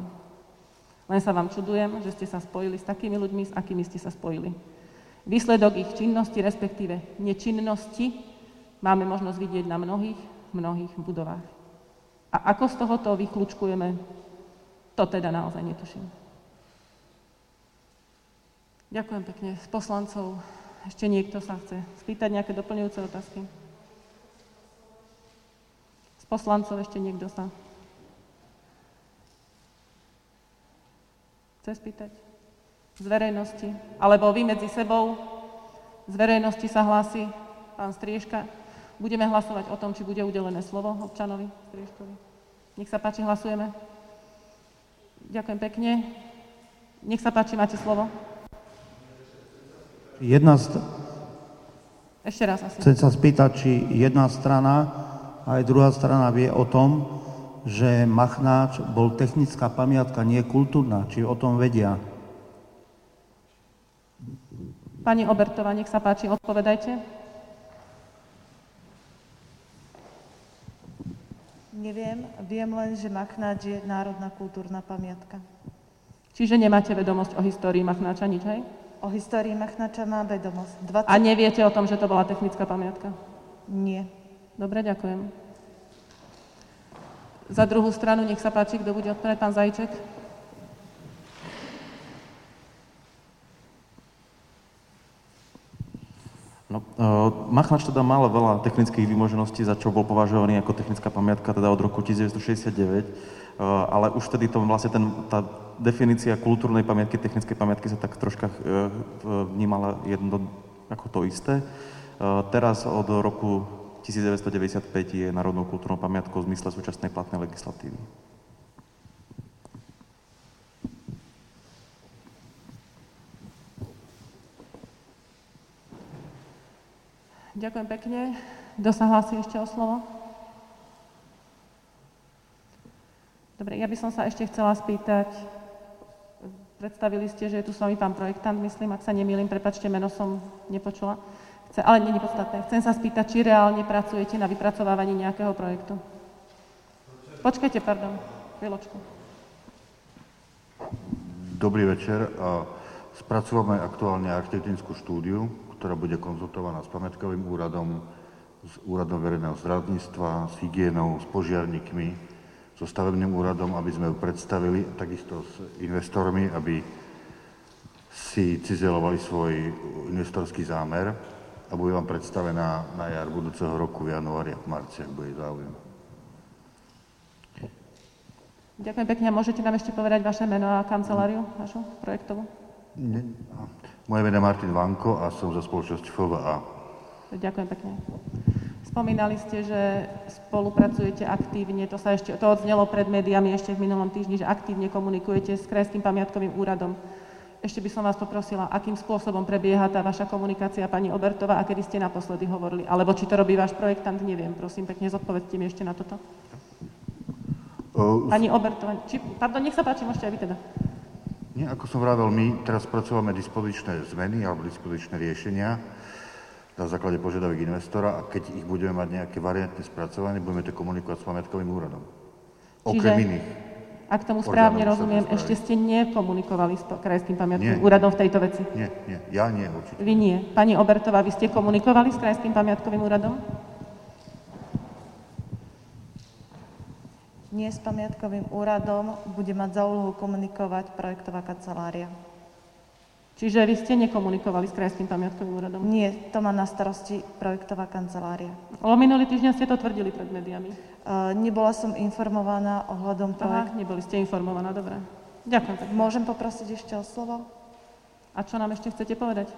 Len sa vám čudujem, že ste sa spojili s takými ľuďmi, s akými ste sa spojili. Výsledok ich činnosti, respektíve nečinnosti, máme možnosť vidieť na mnohých, mnohých budovách. A ako z tohoto vyklúčkujeme, to teda naozaj netuším. Ďakujem pekne. Z poslancov ešte niekto sa chce spýtať nejaké doplňujúce otázky? Z poslancov ešte niekto sa chce spýtať? Z verejnosti? Alebo vy medzi sebou? Z verejnosti sa hlási pán Strieška. Budeme hlasovať o tom, či bude udelené slovo občanovi Strieškovi. Nech sa páči, hlasujeme. Ďakujem pekne. Nech sa páči, máte slovo. Jedna st- Ešte raz asi. Chcem sa spýtať, či jedna strana a aj druhá strana vie o tom, že Machnáč bol technická pamiatka, nie kultúrna. Či o tom vedia? Pani Obertová, nech sa páči, odpovedajte. Neviem, viem len, že Machnáč je národná kultúrna pamiatka. Čiže nemáte vedomosť o histórii Machnáča nič, hej? O histórii Machnáča mám vedomosť. 20... A neviete o tom, že to bola technická pamiatka? Nie. Dobre, ďakujem. Za druhú stranu, nech sa páči, kto bude odpovedať, pán Zajček. No, uh, Machnač teda mal veľa technických výmožeností, za čo bol považovaný ako technická pamiatka teda od roku 1969, uh, ale už vtedy to vlastne ten, tá definícia kultúrnej pamiatky, technickej pamiatky sa tak troška uh, vnímala jedno ako to isté. Uh, teraz od roku 1995 je národnou kultúrnou pamiatkou v zmysle súčasnej platnej legislatívy. Ďakujem pekne. Kto sa hlási ešte o slovo? Dobre, ja by som sa ešte chcela spýtať, predstavili ste, že je tu s vami pán projektant, myslím, ak sa nemýlim, prepačte, meno som nepočula. Chce, ale nie je podstatné. Chcem sa spýtať, či reálne pracujete na vypracovávaní nejakého projektu. Počkajte, pardon, chvíľočku. Dobrý večer. Spracúvame aktuálne architektonickú štúdiu, ktorá bude konzultovaná s pamätkovým úradom, s úradom verejného zdravotníctva, s hygienou, s požiarníkmi, so stavebným úradom, aby sme ju predstavili, takisto s investormi, aby si cizelovali svoj investorský zámer a bude vám predstavená na jar budúceho roku v januári a v marci, ak bude záujem. Ďakujem pekne. A môžete nám ešte povedať vaše meno a kanceláriu, vašu projektovú? Moje meno je Martin Vanko a som za spoločnosť FVA. Ďakujem pekne. Spomínali ste, že spolupracujete aktívne, to sa ešte, to odznelo pred médiami ešte v minulom týždni, že aktívne komunikujete s Krajským pamiatkovým úradom. Ešte by som vás poprosila, akým spôsobom prebieha tá vaša komunikácia, pani Obertová, a kedy ste naposledy hovorili? Alebo či to robí váš projektant, neviem. Prosím, pekne zodpovedzte mi ešte na toto. Pani Obertová, či, pardon, nech sa páči, môžete aj vy teda. Nie, ako som vravel, my teraz spracovávame dispozičné zmeny alebo dispozičné riešenia na základe požiadaviek investora a keď ich budeme mať nejaké variantné spracovanie, budeme to komunikovať s pamiatkovým úradom. Okrem Čiže, iných. Ak tomu správne rozumiem, ešte ste nekomunikovali s Krajským pamiatkovým úradom v tejto veci? Nie, nie, ja nie, určite. Vy nie. Pani Obertová, vy ste komunikovali s Krajským pamiatkovým úradom? Nie s pamiatkovým úradom bude mať za úlohu komunikovať projektová kancelária. Čiže vy ste nekomunikovali s Krajským pamiatkovým úradom? Nie, to má na starosti projektová kancelária. Ale minulý týždeň ste to tvrdili pred médiami. Uh, nebola som informovaná ohľadom projektu. Aha, neboli ste informovaná, dobre. Ďakujem pekne. Môžem poprosiť ešte o slovo? A čo nám ešte chcete povedať?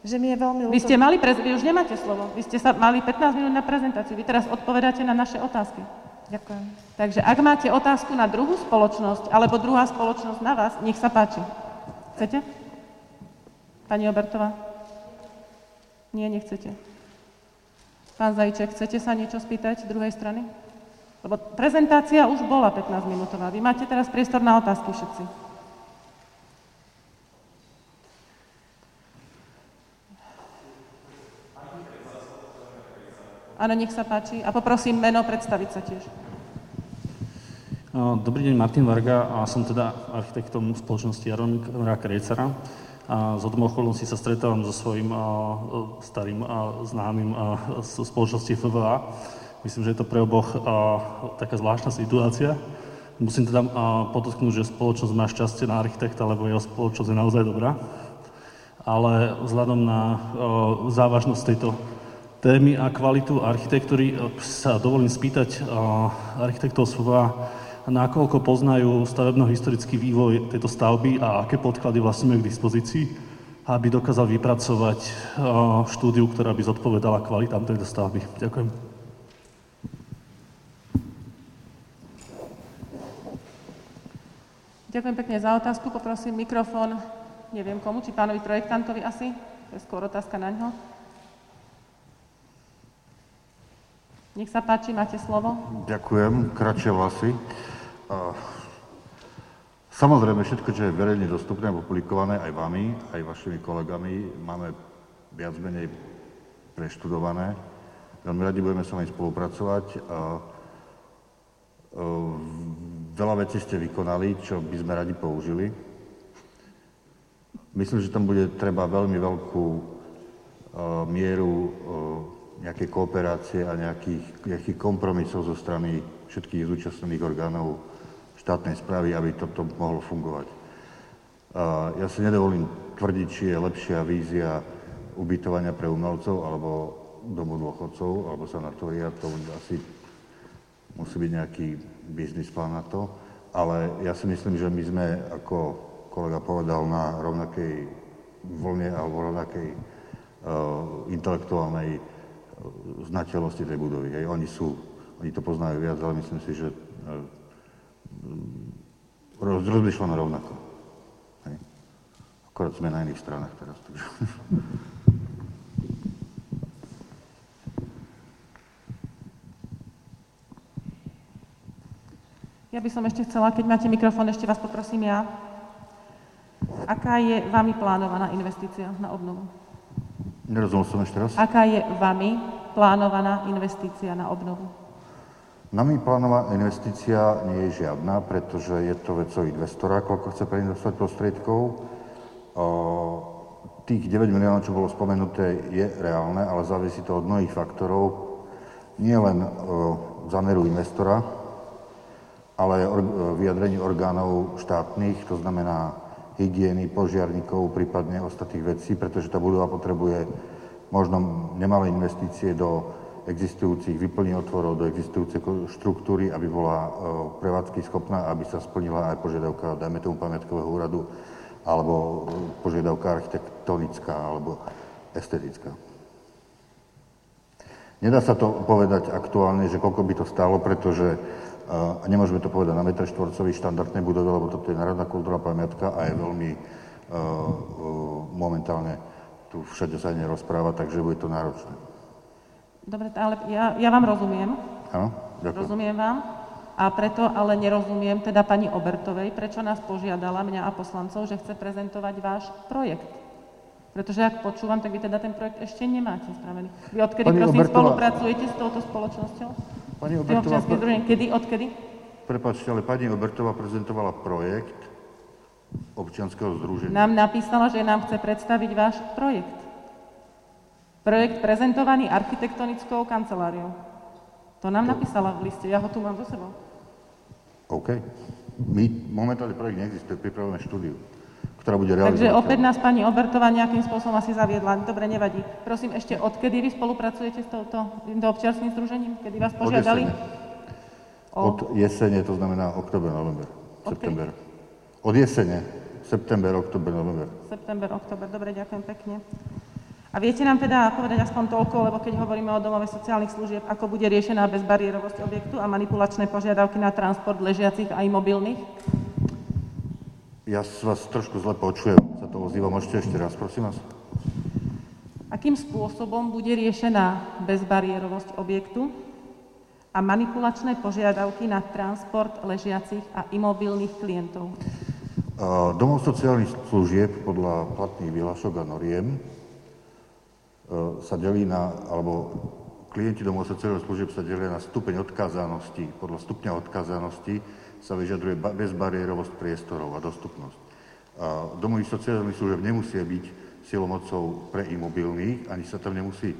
Že mi je veľmi ľúto... Vy ste mali, prez... vy už nemáte slovo. Vy ste sa mali 15 minút na prezentáciu. Vy teraz odpovedáte na naše otázky. Ďakujem. Takže ak máte otázku na druhú spoločnosť, alebo druhá spoločnosť na vás, nech sa páči. Chcete? Pani Obertová? Nie, nechcete. Pán Zajček, chcete sa niečo spýtať druhej strany? Lebo prezentácia už bola 15 minútová. Vy máte teraz priestor na otázky všetci. Áno, nech sa páči. A poprosím meno predstaviť sa tiež. Dobrý deň, Martin Varga a som teda architektom spoločnosti Jaromíra Krejcera. a z okolností sa stretávam so svojím starým známym z spoločnosti FVA. Myslím, že je to pre oboch taká zvláštna situácia. Musím teda podotknúť, že spoločnosť má šťastie na architekta, lebo jeho spoločnosť je naozaj dobrá. Ale vzhľadom na závažnosť tejto témy a kvalitu architektúry sa dovolím spýtať architektov SVA, nakoľko poznajú stavebno-historický vývoj tejto stavby a aké podklady vlastne majú k dispozícii, aby dokázal vypracovať štúdiu, ktorá by zodpovedala kvalitám tejto stavby. Ďakujem. Ďakujem pekne za otázku. Poprosím mikrofón, neviem komu, či pánovi projektantovi asi. To je skôr otázka na ňo. Nech sa páči, máte slovo. Ďakujem. Kratšie vlasy. Samozrejme, všetko, čo je verejne dostupné a publikované aj vami, aj vašimi kolegami, máme viac menej preštudované. Veľmi radi budeme s vami spolupracovať. A, veľa vecí ste vykonali, čo by sme radi použili. Myslím, že tam bude treba veľmi veľkú mieru nejakej kooperácie a nejakých, nejakých kompromisov zo strany všetkých zúčastnených orgánov štátnej správy, aby toto mohlo fungovať. Ja si nedovolím tvrdiť, či je lepšia vízia ubytovania pre umelcov alebo domu dôchodcov, alebo sanatória, to asi musí byť nejaký biznis plán na to. Ale ja si myslím, že my sme, ako kolega povedal, na rovnakej vlne alebo rovnakej uh, intelektuálnej znateľnosti tej budovy. Hej. Oni sú, oni to poznajú viac, ale myslím si, že uh, roz, rozmýšľame rovnako. Hej. Akorát sme na iných stranách teraz. Takže. Ja by som ešte chcela, keď máte mikrofón, ešte vás poprosím ja. Aká je vami plánovaná investícia na obnovu? Nerozumel som ešte raz. Aká je vami plánovaná investícia na obnovu? Nami plánovaná investícia nie je žiadna, pretože je to vecou investora, koľko chce preinvestovať prostriedkov. Tých 9 miliónov, čo bolo spomenuté, je reálne, ale závisí to od mnohých faktorov. Nie len zameru investora, ale vyjadrení orgánov štátnych, to znamená hygieny, požiarníkov, prípadne ostatných vecí, pretože tá budova potrebuje možno nemalé investície do existujúcich vyplní otvorov do existujúcej štruktúry, aby bola e, prevádzky schopná, aby sa splnila aj požiadavka, dajme tomu pamiatkového úradu, alebo e, požiadavka architektonická, alebo estetická. Nedá sa to povedať aktuálne, že koľko by to stálo, pretože a nemôžeme to povedať na metr štvorcový štandardnej budove, lebo toto je národná kultúra pamiatka a je veľmi uh, momentálne tu všade sa nerozpráva, takže bude to náročné. Dobre, ale ja, ja vám rozumiem. Áno, ďakujem. Rozumiem vám. A preto ale nerozumiem teda pani Obertovej, prečo nás požiadala, mňa a poslancov, že chce prezentovať váš projekt. Pretože ak počúvam, tak vy teda ten projekt ešte nemáte spravený. Vy odkedy, pani prosím, Obertová... spolupracujete s touto spoločnosťou? Pani Obertová... Kedy, odkedy? Prepačte, ale pani Obertová prezentovala projekt občianského združenia. Nám napísala, že nám chce predstaviť váš projekt. Projekt prezentovaný architektonickou kanceláriou. To nám napísala v liste, ja ho tu mám so sebou. OK. My momentálne projekt neexistuje, pripravujeme štúdiu, ktorá bude realizovať. Takže opäť nás pani Obertová nejakým spôsobom asi zaviedla. Dobre, nevadí. Prosím, ešte odkedy vy spolupracujete s touto občianským združením? Kedy vás požiadali? Od jesene, to znamená oktober, november, september. Od jesene, september, oktober, november. September, oktober, dobre, ďakujem pekne. A viete nám teda povedať aspoň toľko, lebo keď hovoríme o domove sociálnych služieb, ako bude riešená bezbariérovosť objektu a manipulačné požiadavky na transport ležiacich a imobilných? Ja vás trošku zle počujem, sa to ozýva. Môžete ešte raz, prosím vás. Akým spôsobom bude riešená bezbariérovosť objektu a manipulačné požiadavky na transport ležiacich a imobilných klientov? Domov sociálnych služieb podľa platných vyhlášok a noriem E, sa delí na, alebo klienti domov sociálnych služieb sa delia na stupeň odkázanosti. Podľa stupňa odkázanosti sa vyžaduje bezbariérovosť priestorov a dostupnosť. domových sociálnych služieb nemusia byť silomocou pre imobilných, ani sa tam nemusí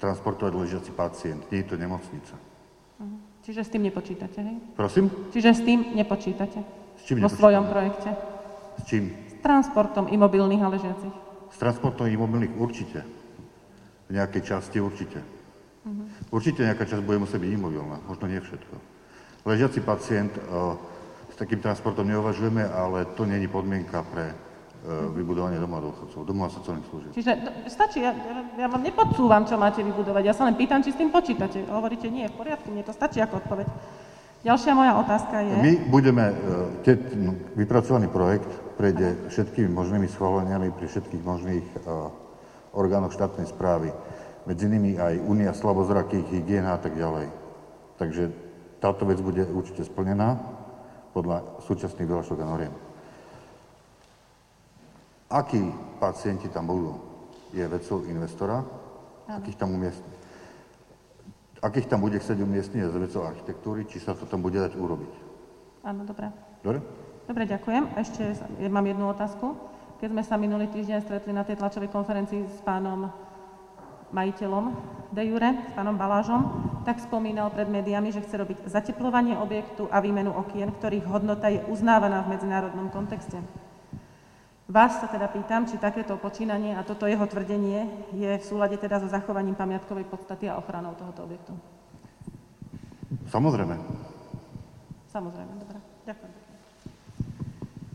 transportovať ležiaci pacient. Nie je to nemocnica. Mhm. Čiže s tým nepočítate, hej? Prosím? Čiže s tým nepočítate? S čím Vo svojom projekte? S čím? S transportom imobilných a ležiacich. S transportom imobilných určite. V nejakej časti určite. Mhm. Určite nejaká časť bude musieť byť imobilná, možno nie všetko. Ležiaci pacient, e, s takým transportom neuvažujeme, ale to není podmienka pre e, vybudovanie domova dôchodcov, domova sociálnych služieb. Čiže no, stačí, ja, ja vám nepodsúvam, čo máte vybudovať, ja sa len pýtam, či s tým počítate. Hovoríte, nie, v poriadku, mne to stačí ako odpoveď. Ďalšia moja otázka je... My budeme, e, te, no, vypracovaný projekt prejde všetkými možnými schváleniami pri všetkých možných uh, orgánoch štátnej správy. Medzi nimi aj Únia slabozrakých, hygiena a tak ďalej. Takže táto vec bude určite splnená podľa súčasných vyhlášok a noriem. Akí pacienti tam budú, je vecou investora, akých tam umiestní. Akých tam bude chcieť umiestniť je vecou architektúry, či sa to tam bude dať urobiť. Áno, dobre. Dobre? Dobre, ďakujem. Ešte mám jednu otázku. Keď sme sa minulý týždeň stretli na tej tlačovej konferencii s pánom majiteľom de jure, s pánom Balážom, tak spomínal pred médiami, že chce robiť zateplovanie objektu a výmenu okien, ktorých hodnota je uznávaná v medzinárodnom kontexte. Vás sa teda pýtam, či takéto počínanie a toto jeho tvrdenie je v súlade teda so zachovaním pamiatkovej podstaty a ochranou tohoto objektu. Samozrejme. Samozrejme, dobre. Ďakujem.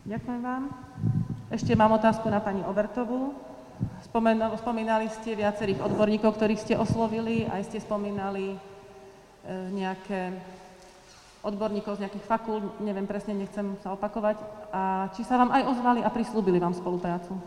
Ďakujem vám. Ešte mám otázku na pani Obertovú. Spomínali ste viacerých odborníkov, ktorých ste oslovili, aj ste spomínali e, nejaké odborníkov z nejakých fakult, neviem presne, nechcem sa opakovať. A či sa vám aj ozvali a prislúbili vám spoluprácu?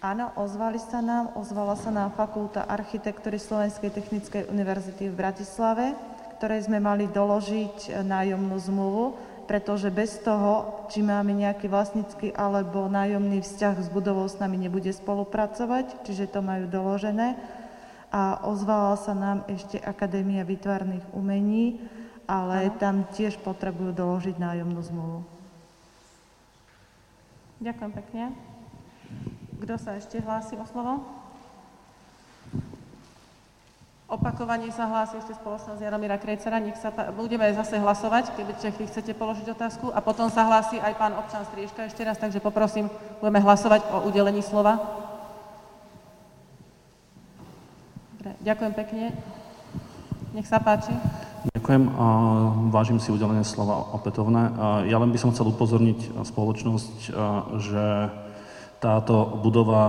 Áno, ozvali sa nám, ozvala sa nám Fakulta architektúry Slovenskej technickej univerzity v Bratislave, ktorej sme mali doložiť e, nájomnú zmluvu, pretože bez toho, či máme nejaký vlastnícky alebo nájomný vzťah s budovou s nami nebude spolupracovať, čiže to majú doložené. A ozvala sa nám ešte Akadémia výtvarných umení, ale ano. tam tiež potrebujú doložiť nájomnú zmluvu. Ďakujem pekne. Kto sa ešte hlási o slovo? Opakovanie sa hlási ešte spoločnosť Jaromíra Krejcera. Nech sa, budeme zase hlasovať, keď vy chcete položiť otázku. A potom sa hlási aj pán občan Strieška ešte raz, takže poprosím, budeme hlasovať o udelení slova. Dobre, ďakujem pekne. Nech sa páči. Ďakujem a vážim si udelenie slova opätovné. Ja len by som chcel upozorniť spoločnosť, že táto budova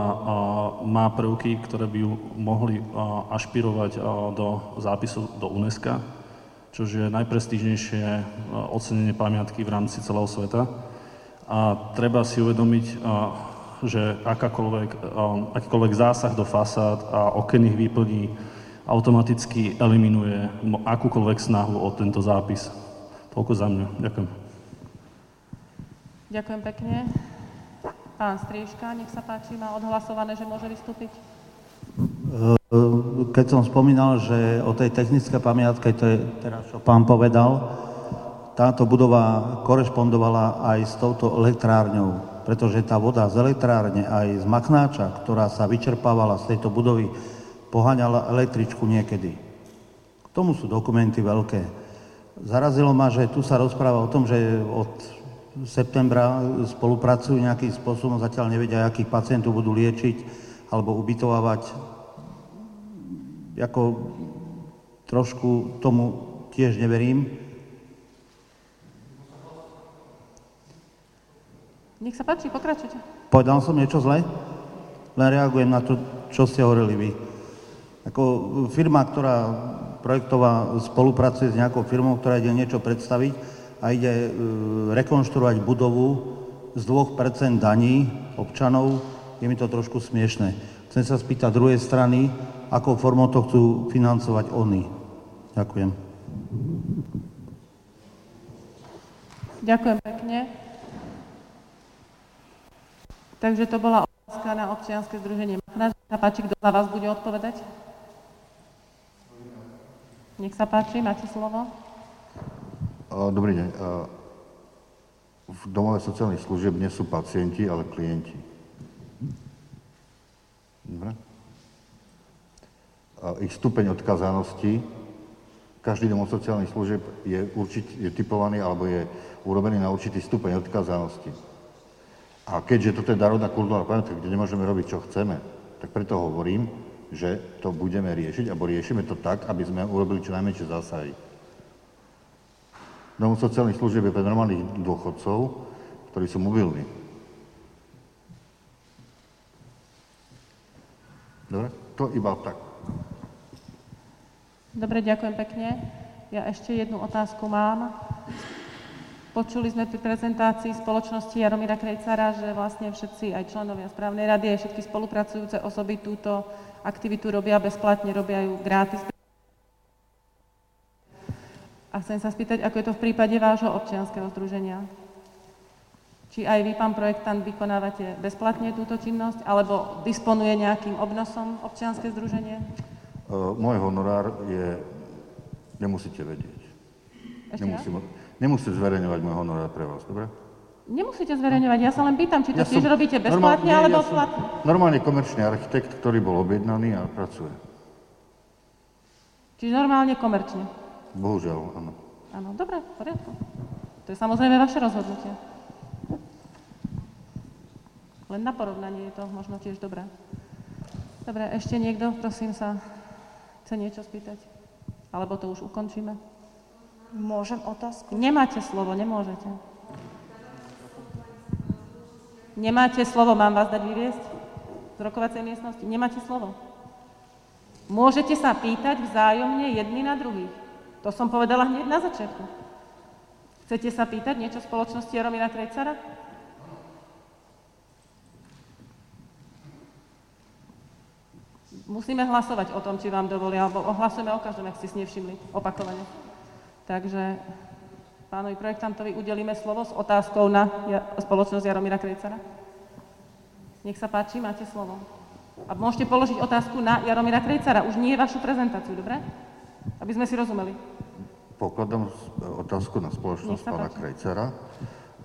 má prvky, ktoré by ju mohli ašpirovať do zápisu do UNESCO, čo je najprestížnejšie ocenenie pamiatky v rámci celého sveta. A treba si uvedomiť, že akýkoľvek zásah do fasád a okenných výplní automaticky eliminuje akúkoľvek snahu o tento zápis. Toľko za mňa. Ďakujem. Ďakujem pekne. Pán Strieška, nech sa páči, má odhlasované, že môže vystúpiť. Keď som spomínal, že o tej technické pamiatke, to je teraz, čo pán povedal, táto budova korešpondovala aj s touto elektrárňou, pretože tá voda z elektrárne aj z Machnáča, ktorá sa vyčerpávala z tejto budovy, poháňala električku niekedy. K tomu sú dokumenty veľké. Zarazilo ma, že tu sa rozpráva o tom, že od septembra spolupracujú nejakým spôsobom, zatiaľ nevedia, akých pacientov budú liečiť alebo ubytovávať. Ako trošku tomu tiež neverím. Nech sa páči, pokračujte. Povedal som niečo zle? Len reagujem na to, čo ste hovorili vy. Ako firma, ktorá projektová spolupracuje s nejakou firmou, ktorá ide niečo predstaviť a ide e, rekonštruovať budovu z 2% daní občanov, je mi to trošku smiešné. Chcem sa spýtať druhej strany, akou formou to chcú financovať oni. Ďakujem. Ďakujem pekne. Takže to bola otázka na občianske združenie Machnáč. Sa páči, kto za vás bude odpovedať? Nech sa páči, máte slovo. Dobrý deň. v domove sociálnych služieb nie sú pacienti, ale klienti. Dobre? Ich stupeň odkazanosti, každý domov sociálnych služieb je, určite, je typovaný alebo je urobený na určitý stupeň odkazanosti. A keďže toto je národná kultúrna pamiatka, kde nemôžeme robiť, čo chceme, tak preto hovorím, že to budeme riešiť, alebo riešime to tak, aby sme urobili čo najmenšie zásahy. Domov sociálnych služieb je pre normálnych dôchodcov, ktorí sú mobilní. Dobre? To iba tak. Dobre, ďakujem pekne. Ja ešte jednu otázku mám. Počuli sme pri prezentácii spoločnosti Jaromíra Krejcara, že vlastne všetci, aj členovia správnej rady, aj všetky spolupracujúce osoby túto aktivitu robia bezplatne, robia ju gratis. A chcem sa spýtať, ako je to v prípade vášho občianskeho združenia. Či aj vy, pán projektant, vykonávate bezplatne túto činnosť, alebo disponuje nejakým obnosom občianske združenie? Uh, môj honorár je, nemusíte vedieť. Ešte Nemusím, nemusím zverejňovať môj honorár pre vás, dobre? Nemusíte zverejňovať, ja sa len pýtam, či to Ja tiež som robíte bezplatne, nie, alebo ja platne. Normálne komerčný architekt, ktorý bol objednaný a pracuje. Čiže normálne komerčne. Bohužiaľ, áno. Áno, dobre, v poriadku. To je samozrejme vaše rozhodnutie. Len na porovnanie je to možno tiež dobré. Dobre, ešte niekto, prosím sa, chce niečo spýtať? Alebo to už ukončíme? Môžem otázku? Nemáte slovo, nemôžete. Nemáte slovo, mám vás dať vyviesť z rokovacej miestnosti? Nemáte slovo. Môžete sa pýtať vzájomne jedni na druhých. To som povedala hneď na začiatku. Chcete sa pýtať niečo spoločnosti Jaromíra Krejcara? Musíme hlasovať o tom, či vám dovolia, alebo hlasujeme o každom, ak ste si nevšimli, opakovane. Takže pánovi projektantovi udelíme slovo s otázkou na spoločnosť Jaromíra Krejcara. Nech sa páči, máte slovo. A môžete položiť otázku na Jaromíra Krejcara, už nie vašu prezentáciu, dobre? Aby sme si rozumeli. Pokladám otázku na spoločnosť pána. Krejcera.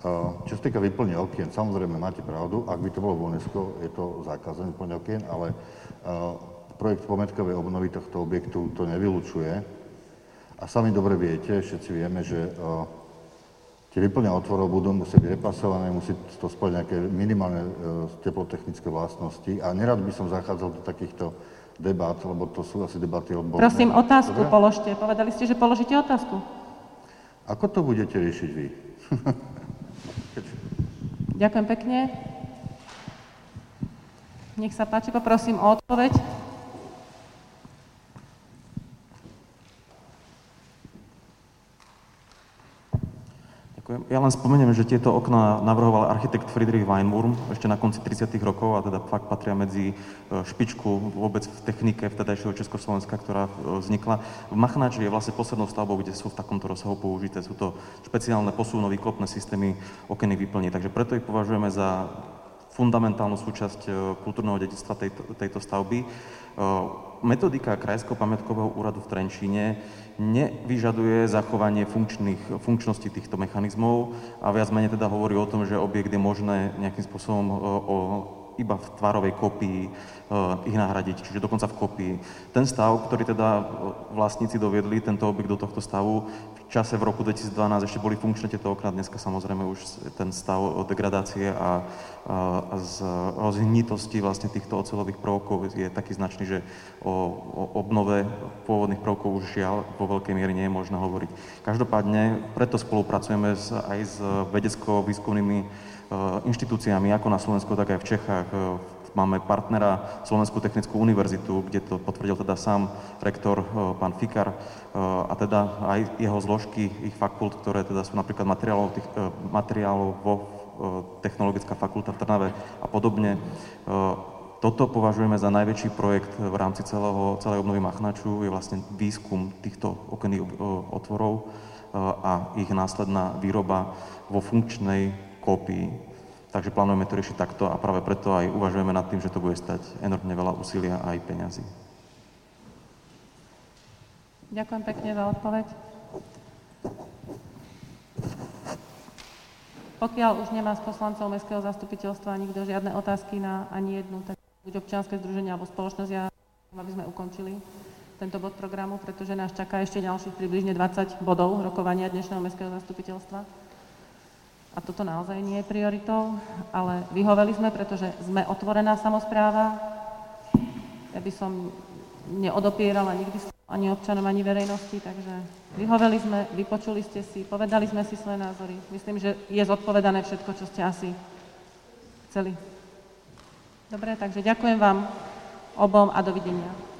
Uh, Čo sa týka vyplne okien, samozrejme máte pravdu, ak by to bolo v UNESCO, je to zákazané vyplne okien, ale uh, projekt pometkovej obnovy tohto objektu to nevylučuje. A sami dobre viete, všetci vieme, že uh, tie vyplne otvorov budú musieť byť repasované, musí to splňať nejaké minimálne teplotechnické vlastnosti a nerad by som zachádzal do takýchto debát, lebo to sú asi debaty odborné. Prosím, otázku Dobre? položte. Povedali ste, že položíte otázku. Ako to budete riešiť vy? Ďakujem pekne. Nech sa páči, poprosím o odpoveď. Ďakujem. Ja len spomeniem, že tieto okná navrhoval architekt Friedrich Weinwurm ešte na konci 30. rokov a teda fakt patria medzi e, špičku vôbec v technike vtedajšieho Československa, ktorá e, vznikla. V Machnači je vlastne poslednou stavbou, kde sú v takomto rozsahu použité. Sú to špeciálne posúnové výklopné systémy okenných výplní, takže preto ich považujeme za fundamentálnu súčasť e, kultúrneho dedictva tejto, tejto stavby. Metodika Krajského pamiatkového úradu v Trenčíne nevyžaduje zachovanie funkčnosti týchto mechanizmov a viac menej teda hovorí o tom, že objekt je možné nejakým spôsobom o, iba v tvarovej kopii e, ich nahradiť, čiže dokonca v kopii. Ten stav, ktorý teda e, vlastníci doviedli, tento objekt do tohto stavu, v čase v roku 2012 ešte boli funkčné tieto okná, dneska samozrejme už ten stav degradácie a, a, z rozhnitosti vlastne týchto ocelových prvkov je taký značný, že o, o obnove pôvodných prvkov už žiaľ vo veľkej miere nie je možné hovoriť. Každopádne preto spolupracujeme s, aj s vedecko-výskumnými inštitúciami, ako na Slovensku, tak aj v Čechách. E, Máme partnera Slovenskú technickú univerzitu, kde to potvrdil teda sám rektor e, pán Fikar a teda aj jeho zložky, ich fakult, ktoré teda sú napríklad materiálov, tých, materiálovo technologická fakulta v Trnave a podobne. Toto považujeme za najväčší projekt v rámci celého, celej obnovy Machnaču, je vlastne výskum týchto okenných otvorov a ich následná výroba vo funkčnej kópii. Takže plánujeme to riešiť takto a práve preto aj uvažujeme nad tým, že to bude stať enormne veľa úsilia a aj peňazí. Ďakujem pekne za odpoveď. Pokiaľ už nemá z poslancov Mestského zastupiteľstva nikto žiadne otázky na ani jednu, tak buď občianske združenie alebo spoločnosť, ja aby sme ukončili tento bod programu, pretože nás čaká ešte ďalších približne 20 bodov rokovania dnešného Mestského zastupiteľstva. A toto naozaj nie je prioritou, ale vyhoveli sme, pretože sme otvorená samozpráva. Ja by som neodopierala nikdy ani občanom, ani verejnosti, takže vyhoveli sme, vypočuli ste si, povedali sme si svoje názory. Myslím, že je zodpovedané všetko, čo ste asi chceli. Dobre, takže ďakujem vám obom a dovidenia.